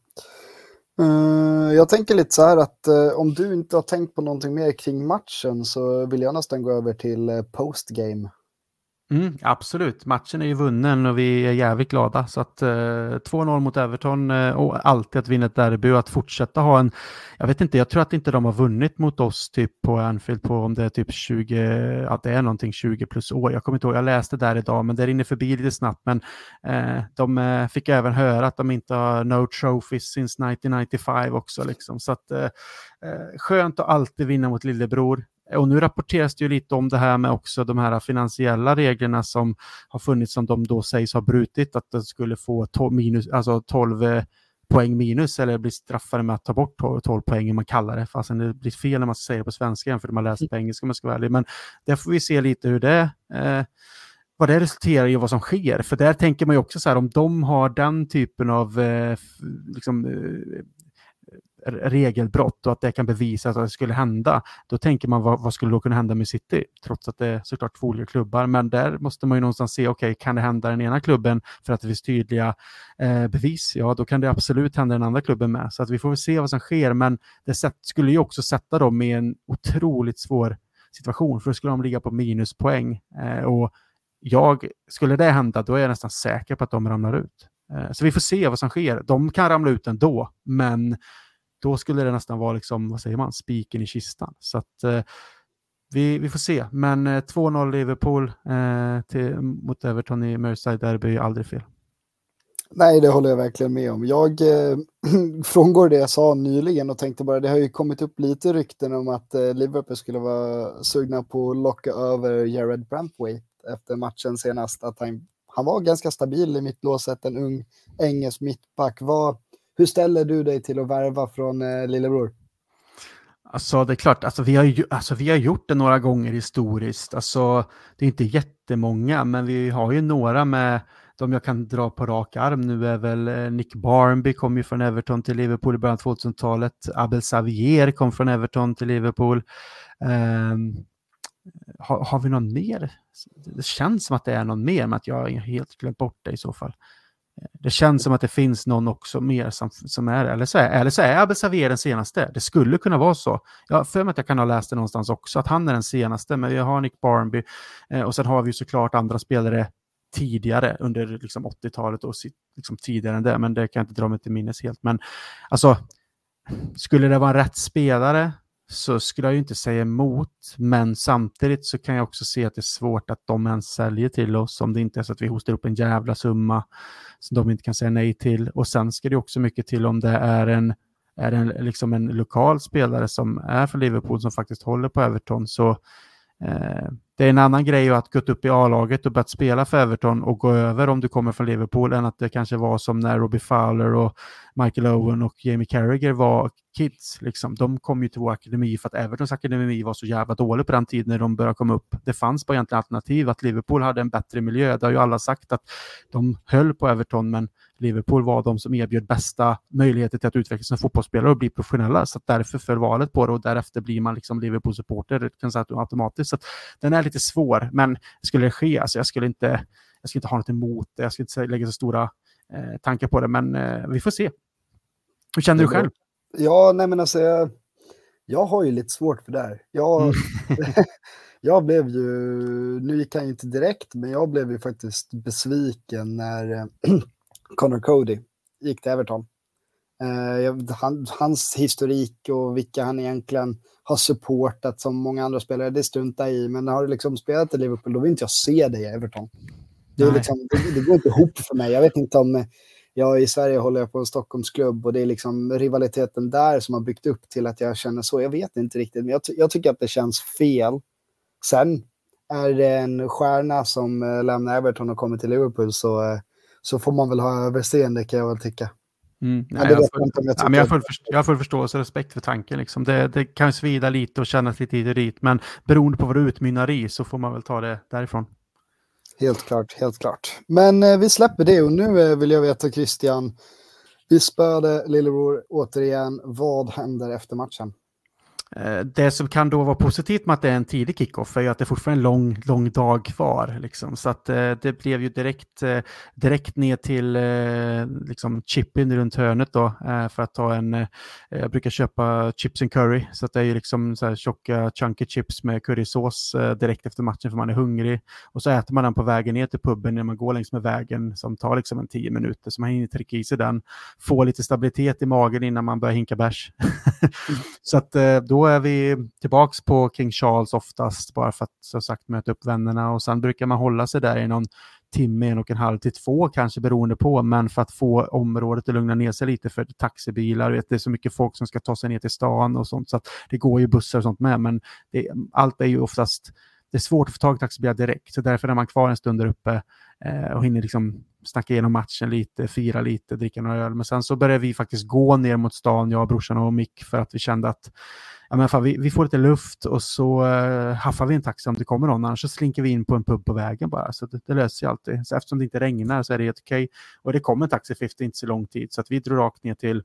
Uh, jag tänker lite så här att uh, om du inte har tänkt på någonting mer kring matchen så vill jag nästan gå över till uh, postgame. Mm, absolut, matchen är ju vunnen och vi är jävligt glada. Så att eh, 2-0 mot Everton eh, och alltid att vinna ett derby och att fortsätta ha en, jag vet inte, jag tror att inte de har vunnit mot oss typ på Anfield på om det är typ 20, att det är någonting 20 plus år. Jag kommer inte ihåg, jag läste där idag, men det rinner förbi lite snabbt. Men eh, de eh, fick även höra att de inte har no trophies since 1995 också. Liksom. Så att eh, eh, skönt att alltid vinna mot lillebror. Och nu rapporteras det ju lite om det här med också de här finansiella reglerna som har funnits som de då sägs ha brutit, att de skulle få 12, minus, alltså 12 eh, poäng minus eller bli straffade med att ta bort 12, 12 poäng, man kallar det, fastän det blir fel när man säger det på svenska jämfört med att man läser på engelska om man ska vara ärlig. Men där får vi se lite hur det eh, vad det resulterar i och vad som sker. För där tänker man ju också så här, om de har den typen av eh, liksom, eh, regelbrott och att det kan bevisas att det skulle hända, då tänker man vad, vad, skulle då kunna hända med City? Trots att det är såklart två olika klubbar, men där måste man ju någonstans se, okej, okay, kan det hända den ena klubben för att det finns tydliga eh, bevis? Ja, då kan det absolut hända den andra klubben med. Så att vi får väl se vad som sker, men det sätt, skulle ju också sätta dem i en otroligt svår situation, för då skulle de ligga på minuspoäng. Eh, och jag, skulle det hända, då är jag nästan säker på att de ramlar ut. Eh, så vi får se vad som sker. De kan ramla ut ändå, men då skulle det nästan vara, liksom, vad säger man, spiken i kistan. Så att, eh, vi, vi får se, men eh, 2-0 Liverpool eh, till, mot Everton i Merseyside Derby är aldrig fel. Nej, det håller jag verkligen med om. Jag eh, frångår det jag sa nyligen och tänkte bara, det har ju kommit upp lite rykten om att eh, Liverpool skulle vara sugna på att locka över Jared Brantwaite efter matchen senast. Att han, han var ganska stabil i mittlåset, en ung engelsk mittback. Vad, hur ställer du dig till att värva från eh, lillebror? Alltså det är klart, alltså, vi, har ju, alltså, vi har gjort det några gånger historiskt. Alltså, det är inte jättemånga, men vi har ju några med de jag kan dra på rak arm nu är väl eh, Nick Barnby kom ju från Everton till Liverpool i början av 2000-talet. Abel Xavier kom från Everton till Liverpool. Ehm, um, har, har, vi någon mer? Det känns som att det är någon mer, men att jag har helt glömt bort det i så fall. Det känns som att det finns någon också mer som, som är eller så är, eller så är Abel Xavier den senaste. Det skulle kunna vara så. Jag har för mig att jag kan ha läst det någonstans också, att han är den senaste, men vi har Nick Barnby eh, och sen har vi såklart andra spelare tidigare under liksom 80-talet och liksom tidigare än det, men det kan jag inte dra mig till minnes helt. Men alltså, skulle det vara en rätt spelare så skulle jag ju inte säga emot, men samtidigt så kan jag också se att det är svårt att de ens säljer till oss om det inte är så att vi hostar upp en jävla summa som de inte kan säga nej till. Och sen ska det också mycket till om det är en, är en, liksom en lokal spelare som är för Liverpool som faktiskt håller på Everton så det är en annan grej att gå upp i A-laget och börja spela för Everton och gå över om du kommer från Liverpool än att det kanske var som när Robbie Fowler och Michael Owen och Jamie Carragher var kids. Liksom. De kom ju till vår akademi för att Evertons akademi var så jävla dålig på den tiden när de började komma upp. Det fanns bara egentligen alternativ att Liverpool hade en bättre miljö. Det har ju alla sagt att de höll på Everton men Liverpool var de som erbjöd bästa möjligheter till att utvecklas som fotbollsspelare och bli professionella. Så därför föll valet på det och därefter blir man liksom Liverpool-supporter automatiskt. Så den är lite svår, men skulle det ske, alltså jag skulle inte, jag skulle inte ha något emot det. Jag skulle inte lägga så stora eh, tankar på det, men eh, vi får se. Hur känner du själv? Ja, nej men alltså jag, jag har ju lite svårt för det här. Jag, mm. jag blev ju, nu gick han ju inte direkt, men jag blev ju faktiskt besviken när Connor Cody gick till Everton. Uh, han, hans historik och vilka han egentligen har supportat som många andra spelare, det struntar i. Men har du liksom spelat i Liverpool, då vill inte jag se dig i Everton. Det, liksom, det, det, går inte ihop för mig. Jag vet inte om... Jag i Sverige håller jag på en Stockholmsklubb och det är liksom rivaliteten där som har byggt upp till att jag känner så. Jag vet inte riktigt, men jag, jag tycker att det känns fel. Sen är det en stjärna som äh, lämnar Everton och kommer till Liverpool så äh, så får man väl ha överseende kan jag väl tycka. Mm, nej, jag, full, jag, ja, jag, full, jag har full förståelse och respekt för tanken. Liksom. Det, det kan svida lite och kännas lite hit och dit, men beroende på vad det utmynnar i så får man väl ta det därifrån. Helt klart, helt klart. Men eh, vi släpper det och nu eh, vill jag veta Christian, vi spöade Lillebror återigen. Vad händer efter matchen? Eh, det som kan då vara positivt med att det är en tidig kickoff är ju att det fortfarande är en lång, lång dag kvar. Liksom. Så att eh, det blev ju direkt, eh, direkt ner till eh, liksom chippen runt hörnet då eh, för att ta en, jag brukar köpa chips and curry, så att det är ju liksom så här tjocka chunky chips med currysås direkt efter matchen för man är hungrig. Och så äter man den på vägen ner till puben när man går längs med vägen som tar liksom en tio minuter, så man hinner trycka i sig den, få lite stabilitet i magen innan man börjar hinka bärs. så att eh, då är vi tillbaks på King Charles oftast, bara för att som sagt möta upp vännerna. Och sen brukar man hålla sig där i någon timme, en och en halv till två kanske beroende på, men för att få området att lugna ner sig lite för taxibilar, vet, det är så mycket folk som ska ta sig ner till stan och sånt, så att det går ju bussar och sånt med, men det, allt är ju oftast det är svårt att få tag i taxibilar direkt, så därför är man kvar en stund där uppe eh, och hinner liksom snacka igenom matchen lite, fira lite, dricka några öl. Men sen så började vi faktiskt gå ner mot stan, jag, brorsan och Mick, för att vi kände att ja, men fan, vi, vi får lite luft och så uh, haffar vi en taxi om det kommer någon, annars så slinker vi in på en pub på vägen bara. Så det, det löser sig alltid. Så eftersom det inte regnar så är det helt okej. Okay. Och det kom en taxi 50 inte så lång tid, så att vi drog rakt ner till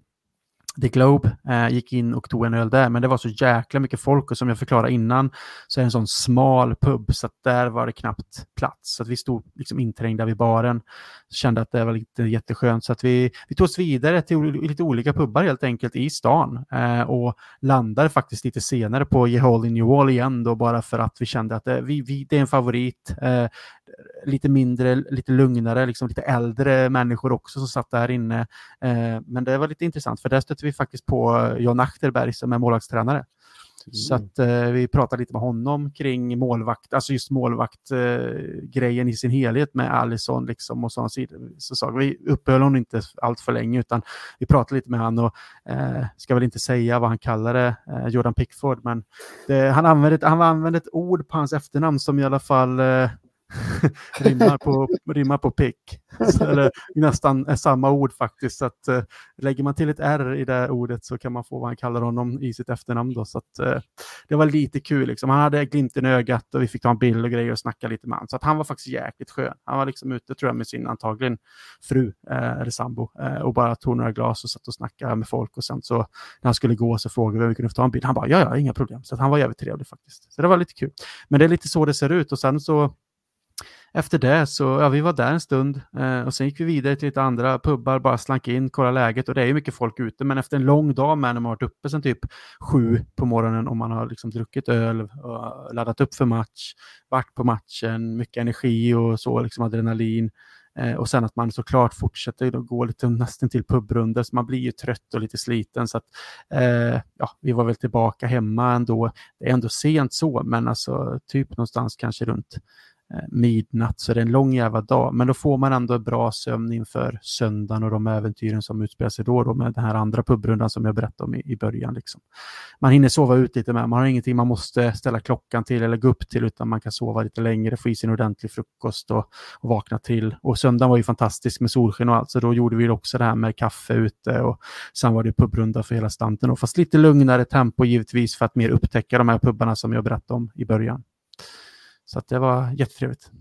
The Globe, eh, gick in och tog en öl där, men det var så jäkla mycket folk och som jag förklarade innan så är det en sån smal pub så att där var det knappt plats. Så att vi stod liksom inträngda vid baren, kände att det var lite jätteskönt så att vi, vi tog oss vidare till lite olika pubbar helt enkelt i stan eh, och landade faktiskt lite senare på Jehol in New Wall igen då bara för att vi kände att det, vi, vi, det är en favorit. Eh, Lite mindre, lite lugnare, liksom lite äldre människor också som satt där inne. Eh, men det var lite intressant för där stötte vi faktiskt på John Achterberg som är målvaktstränare. Mm. Så att eh, vi pratade lite med honom kring målvakt, alltså just målvaktgrejen eh, i sin helhet med Allison liksom och sådana Så sa vi uppehöll honom inte allt för länge utan vi pratade lite med honom och eh, ska väl inte säga vad han kallade eh, Jordan Pickford men det, han, använde, han använde ett ord på hans efternamn som i alla fall eh, rimmar, på, rimmar på pick. Eller nästan är samma ord faktiskt. Så att, eh, lägger man till ett R i det ordet så kan man få vad han kallar honom i sitt efternamn. Då, så att, eh, det var lite kul. Liksom. Han hade glimten i ögat och vi fick ta en bild och grejer och snacka lite med honom. Så att han var faktiskt jäkligt skön. Han var liksom ute tror jag med sin antagligen fru eh, eller sambo eh, och bara tog några glas och satt och snackade med folk. Och sen så när han skulle gå så frågade vi om vi kunde få ta en bild. Han bara ja, ja, inga problem. Så han var jävligt trevlig faktiskt. Så det var lite kul. Men det är lite så det ser ut och sen så efter det så, ja vi var där en stund eh, och sen gick vi vidare till lite andra pubbar, bara slank in, kolla läget och det är ju mycket folk ute men efter en lång dag med när man varit uppe sen typ sju på morgonen och man har liksom druckit öl och laddat upp för match, varit på matchen, mycket energi och så, liksom adrenalin. Eh, och sen att man såklart fortsätter gå lite nästan till pubrunder, så man blir ju trött och lite sliten. Så att, eh, ja, vi var väl tillbaka hemma ändå. Det är ändå sent så, men alltså typ någonstans kanske runt Eh, midnatt, så det är en lång jävla dag. Men då får man ändå bra sömn inför söndagen och de äventyren som utspelar sig då, då med den här andra pubrundan som jag berättade om i, i början. Liksom. Man hinner sova ut lite med, man har ingenting man måste ställa klockan till eller gå upp till, utan man kan sova lite längre, få i sig en ordentlig frukost och, och vakna till. Och söndagen var ju fantastisk med solsken och allt, så då gjorde vi också det här med kaffe ute och sen var det pubrunda för hela stanten. Och fast lite lugnare tempo givetvis för att mer upptäcka de här pubbarna som jag berättade om i början. Så det var jättetrevligt.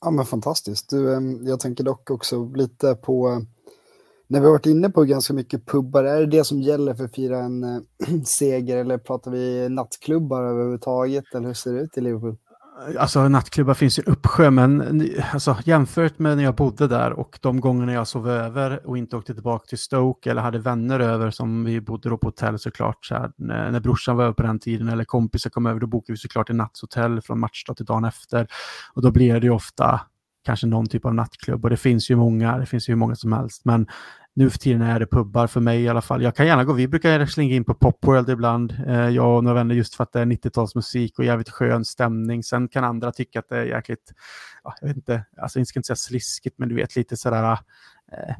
Ja, men fantastiskt. Du, ehm, jag tänker dock också lite på eh, när vi har varit inne på ganska mycket pubbar, är det det som gäller för att fira en äh, seger eller pratar vi nattklubbar överhuvudtaget eller hur ser det ut i Liverpool? Alltså nattklubbar finns ju uppsjö, men alltså, jämfört med när jag bodde där och de gångerna jag sov över och inte åkte tillbaka till Stoke eller hade vänner över som vi bodde då på hotell såklart. Så här, när, när brorsan var över på den tiden eller kompisar kom över, då bokade vi såklart en nattshotell från matchdag till dagen efter. Och då blir det ju ofta kanske någon typ av nattklubb och det finns ju många, det finns ju hur många som helst. Men nu för tiden är det pubbar för mig i alla fall. Jag kan gärna gå, vi brukar slinga in på Popworld ibland, eh, jag och några vänner just för att det är 90-talsmusik och jävligt skön stämning. Sen kan andra tycka att det är jäkligt, ja, jag vet inte, alltså jag ska inte säga sliskigt, men du vet lite sådär, eh,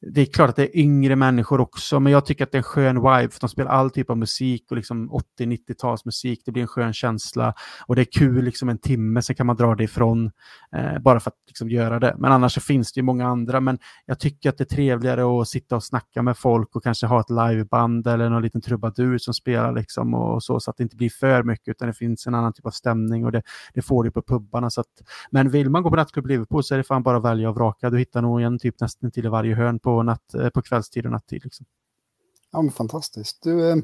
det är klart att det är yngre människor också, men jag tycker att det är en skön vibe, för de spelar all typ av musik och liksom 80-90-talsmusik, det blir en skön känsla och det är kul liksom en timme, sen kan man dra det ifrån eh, bara för att liksom göra det. Men annars så finns det ju många andra, men jag tycker att det är trevligare att sitta och snacka med folk och kanske ha ett liveband eller någon liten trubadur som spelar liksom och så, så att det inte blir för mycket, utan det finns en annan typ av stämning och det, det får du på pubbarna. Så att, men vill man gå på nattklubb Liverpool så är det fan bara att välja och vraka, du hittar nog en typ nästan till i varje hörn på, natt, eh, på kvällstid och nattid. Liksom. Ja, men fantastiskt. Du, eh,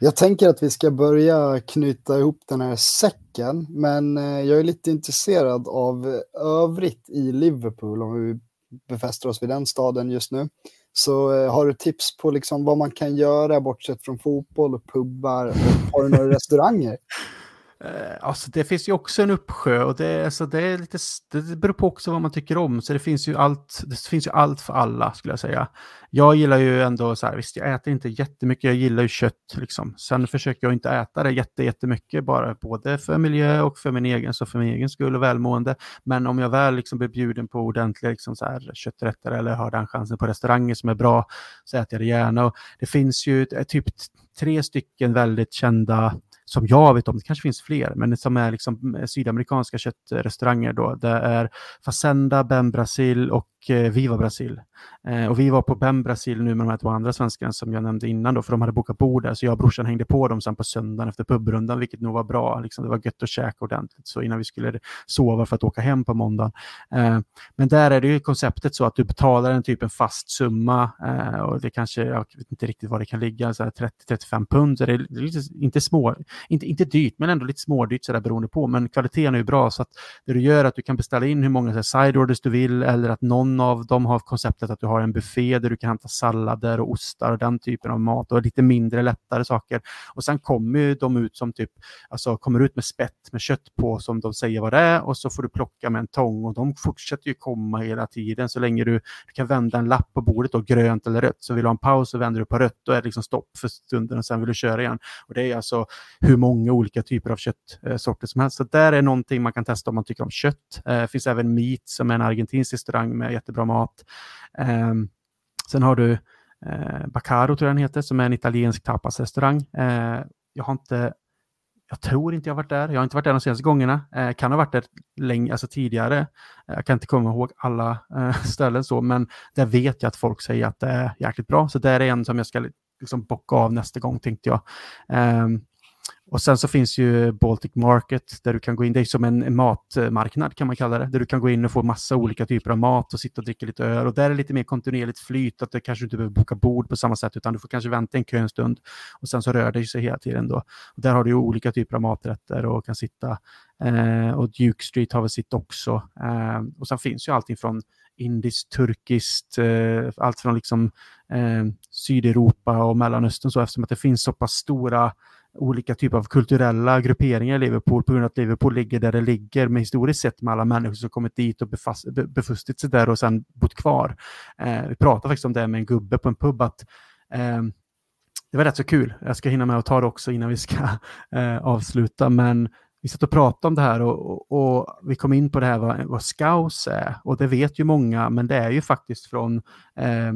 jag tänker att vi ska börja knyta ihop den här säcken, men eh, jag är lite intresserad av övrigt i Liverpool, om vi befäster oss vid den staden just nu. Så har du tips på liksom vad man kan göra bortsett från fotboll och pubbar? Och har du några restauranger? Eh, alltså det finns ju också en uppsjö och det, alltså det, är lite, det beror på också vad man tycker om. Så det finns ju allt, det finns ju allt för alla skulle jag säga. Jag gillar ju ändå så här, visst jag äter inte jättemycket, jag gillar ju kött liksom. Sen försöker jag inte äta det jätte, jättemycket bara, både för miljö och för min egen, så för min egen skull och välmående. Men om jag väl liksom blir bjuden på ordentliga liksom så här, kötträtter eller har den chansen på restauranger som är bra så äter jag det gärna. Och det finns ju typ tre stycken väldigt kända som jag vet om, det kanske finns fler, men som är liksom eh, sydamerikanska köttrestauranger då. Det är Facenda, Ben Brasil och Eh, Viva Brasil. Eh, och vi var på Bem Brasil nu med de här två andra svenskarna som jag nämnde innan då, för de hade bokat bord där, så jag och brorsan hängde på dem sen på söndagen efter pubrundan, vilket nog var bra. Liksom, det var gött att käka ordentligt, så innan vi skulle sova för att åka hem på måndagen. Eh, men där är det ju konceptet så att du betalar en typ en fast summa eh, och det kanske, jag vet inte riktigt vad det kan ligga, 30-35 pund, så det är lite, inte små, inte, inte dyrt, men ändå lite smådyrt sådär beroende på, men kvaliteten är ju bra, så att det du gör är att du kan beställa in hur många side orders du vill, eller att någon av dem har konceptet att du har en buffé där du kan hämta sallader och ostar och den typen av mat och lite mindre lättare saker. Och sen kommer de ut som typ, alltså kommer ut med spett med kött på som de säger vad det är och så får du plocka med en tång och de fortsätter ju komma hela tiden så länge du, du kan vända en lapp på bordet och grönt eller rött. Så vill du ha en paus så vänder du på rött, då är det liksom stopp för stunden och sen vill du köra igen. Och det är alltså hur många olika typer av köttsorter eh, som helst. Så där är någonting man kan testa om man tycker om kött. Det eh, finns även Meat som är en argentinsk restaurang med jättebra mat. Ehm, sen har du eh, Baccaro, tror jag den heter, som är en italiensk tapasrestaurang. Eh, jag har inte jag tror inte jag varit där. Jag har inte varit där de senaste gångerna. Eh, kan ha varit där länge, alltså tidigare. Eh, jag kan inte komma ihåg alla eh, ställen så, men där vet jag att folk säger att det är jäkligt bra. Så där är en som jag ska liksom bocka av nästa gång, tänkte jag. Um, och sen så finns ju Baltic Market där du kan gå in, det är som en matmarknad kan man kalla det, där du kan gå in och få massa olika typer av mat och sitta och dricka lite öl. Och där är det lite mer kontinuerligt flyt, att du kanske inte behöver boka bord på samma sätt, utan du får kanske vänta en kö en stund och sen så rör det sig hela tiden då. Och där har du ju olika typer av maträtter och kan sitta. Eh, och Duke Street har väl sitt också. Eh, och sen finns ju allting från indiskt, turkiskt, eh, allt från liksom eh, Sydeuropa och Mellanöstern så eftersom att det finns så pass stora olika typer av kulturella grupperingar i Liverpool på grund av att Liverpool ligger där det ligger med historiskt sett med alla människor som kommit dit och befast, befustit sig där och sen bott kvar. Eh, vi pratade faktiskt om det med en gubbe på en pub att eh, det var rätt så kul. Jag ska hinna med att ta det också innan vi ska eh, avsluta, men vi satt och pratade om det här och, och, och, vi kom in på det här vad, vad scouse är och det vet ju många, men det är ju faktiskt från Eh,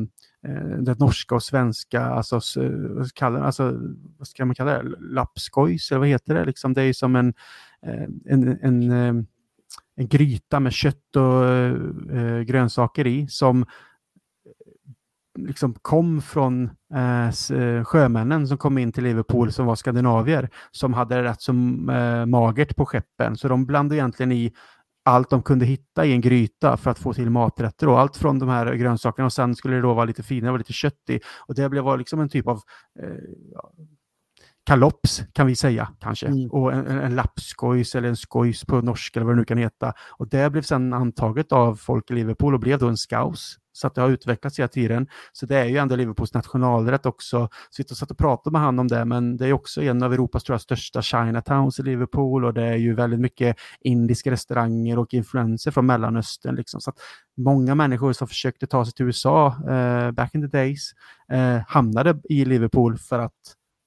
Eh, det norska och svenska, alltså, eh, vad, kallar, alltså, vad ska man kalla det, lappskojs eller vad heter det? Liksom, det är som en, eh, en, en, en gryta med kött och eh, grönsaker i som liksom kom från eh, sjömännen som kom in till Liverpool som var skandinavier som hade det rätt så eh, magert på skeppen. Så de blandade egentligen i allt de kunde hitta i en gryta för att få till maträtter och allt från de här grönsakerna och sen skulle det då vara lite finare och lite kött i och det blev liksom en typ av eh, kalops kan vi säga kanske. Mm. Och en, en, en lappskojs eller en skojs på norska eller vad det nu kan heta. Och det blev sedan antaget av folk i Liverpool och blev då en scouse. Så att det har utvecklats hela tiden. Så det är ju ändå Liverpools nationalrätt också. Så vi satt och pratade med han om det, men det är också en av Europas tror jag, största Chinatowns i Liverpool och det är ju väldigt mycket indiska restauranger och influenser från Mellanöstern. Liksom. Så att många människor som försökte ta sig till USA eh, back in the days eh, hamnade i Liverpool för att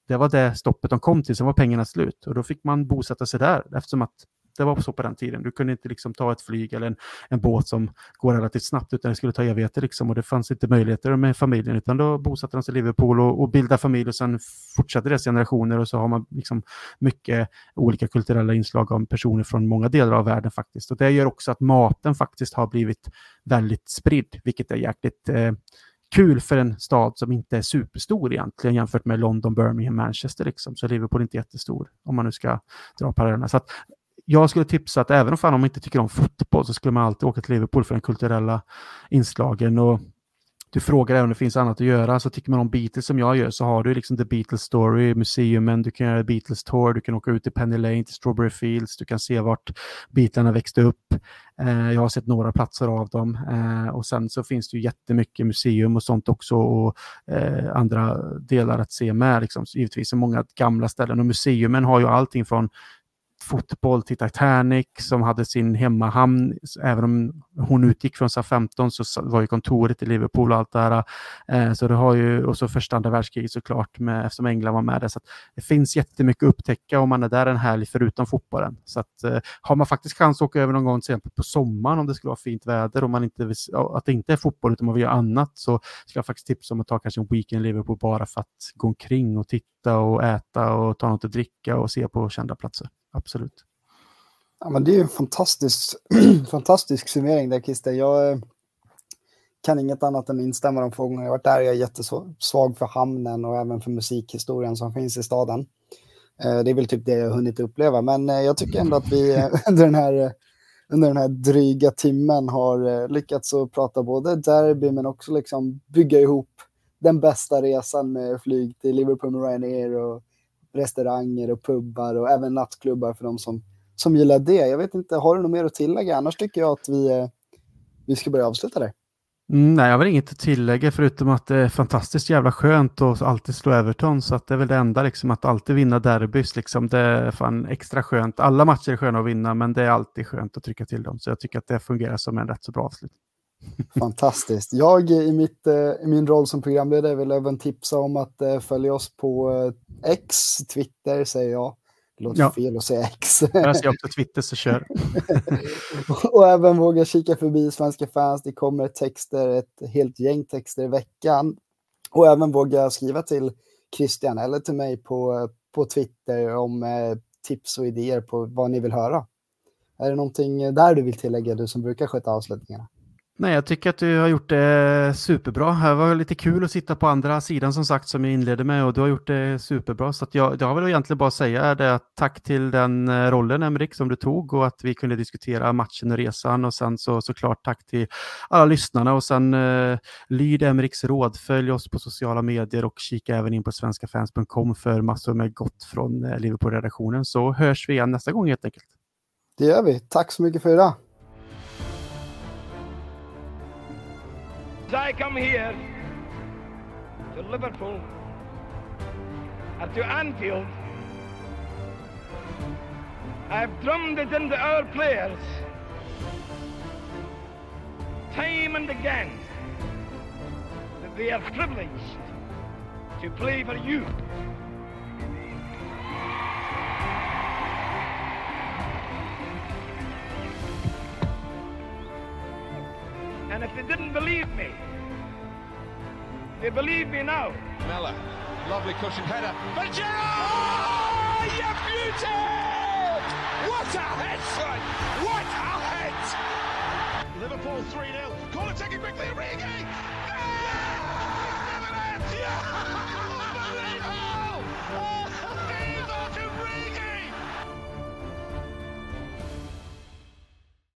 det var det stoppet de kom till, sen var pengarna slut. Och då fick man bosätta sig där eftersom att det var så på den tiden. Du kunde inte liksom ta ett flyg eller en, en båt som går relativt snabbt, utan det skulle ta evigheter. Liksom, och det fanns inte möjligheter med familjen, utan då bosatte de sig i Liverpool och, och bildade familj och sen fortsatte deras generationer och så har man liksom mycket olika kulturella inslag av personer från många delar av världen faktiskt. Och det gör också att maten faktiskt har blivit väldigt spridd, vilket är jäkligt eh, kul för en stad som inte är superstor egentligen jämfört med London, Birmingham, Manchester. Liksom. Så Liverpool är inte jättestor om man nu ska dra parallellerna. Så att jag skulle tipsa att även om fan man inte tycker om fotboll så skulle man alltid åka till Liverpool för den kulturella inslagen. Och du frågar även om det finns annat att göra, så tycker man om Beatles som jag gör så har du liksom The Beatles Story, museumen, du kan göra Beatles Tour, du kan åka ut till Penny Lane, till Strawberry Fields, du kan se vart bitarna växte upp. Eh, jag har sett några platser av dem eh, och sen så finns det ju jättemycket museum och sånt också och eh, andra delar att se med. Liksom. Givetvis så många gamla ställen och museumen har ju allting från fotboll till Titanic som hade sin hemmahamn. Även om hon utgick från SA-15 så var ju kontoret i Liverpool och allt det här. Eh, så det har ju, och så första andra världskriget såklart med, eftersom England var med där. Så det finns jättemycket att upptäcka om man är där en helg förutom fotbollen. Så att, eh, har man faktiskt chans att åka över någon gång till exempel på sommaren om det skulle vara fint väder och man inte vill, att det inte är fotboll utan man vill göra annat så ska jag faktiskt tipsa om att ta kanske en weekend i Liverpool bara för att gå omkring och titta och äta och ta något att dricka och se på kända platser absolut. Ja, men det är en fantastisk, fantastisk summering där Christer. Jag eh, kan inget annat än instämma de få gånger jag varit där. Jag är jättesvag för hamnen och även för musikhistorien som finns i staden. Eh, det är väl typ det jag har hunnit uppleva, men eh, jag tycker ändå att vi under den här, under den här dryga timmen har lyckats att prata både derby men också liksom bygga ihop den bästa resan med flyg till Liverpool med Ryanair och restauranger och pubbar och även nattklubbar för de som, som gillar det. Jag vet inte, har du något mer att tillägga? Annars tycker jag att vi, eh, vi ska börja avsluta där. Mm, nej, jag har väl inget att tillägga förutom att det är fantastiskt jävla skönt att alltid slå Everton. Så att det är väl det enda, liksom, att alltid vinna derbys. Liksom. Det är fan extra skönt. Alla matcher är sköna att vinna, men det är alltid skönt att trycka till dem. Så jag tycker att det fungerar som en rätt så bra avslutning. Fantastiskt. Jag i, mitt, eh, i min roll som programledare vill även tipsa om att eh, följa oss på eh, X, Twitter säger jag. Det låter ja. fel att säga X. Jag ser också Twitter så kör. och även våga kika förbi Svenska fans. Det kommer texter, ett helt gäng texter i veckan. Och även våga skriva till Christian eller till mig på, på Twitter om eh, tips och idéer på vad ni vill höra. Är det någonting där du vill tillägga, du som brukar sköta avslutningarna? Nej, jag tycker att du har gjort det superbra. Det var lite kul att sitta på andra sidan som sagt som jag inledde med och du har gjort det superbra. Så att jag, jag har väl egentligen bara att säga det att tack till den eh, rollen Emrik som du tog och att vi kunde diskutera matchen och resan och sen så såklart tack till alla lyssnarna och sen eh, lyd Emriks råd. Följ oss på sociala medier och kika även in på svenskafans.com för massor med gott från eh, Liverpool-redaktionen så hörs vi igen nästa gång helt enkelt. Det gör vi. Tack så mycket för idag. As I come here to Liverpool and to Anfield, I've drummed it into our players time and again that they are privileged to play for you. And if they didn't believe me, they believe me now. Mella, lovely cushion header. For Gerrard! You beauty! What a head! What a head! Liverpool 3 0. call Corner taken quickly, Origi!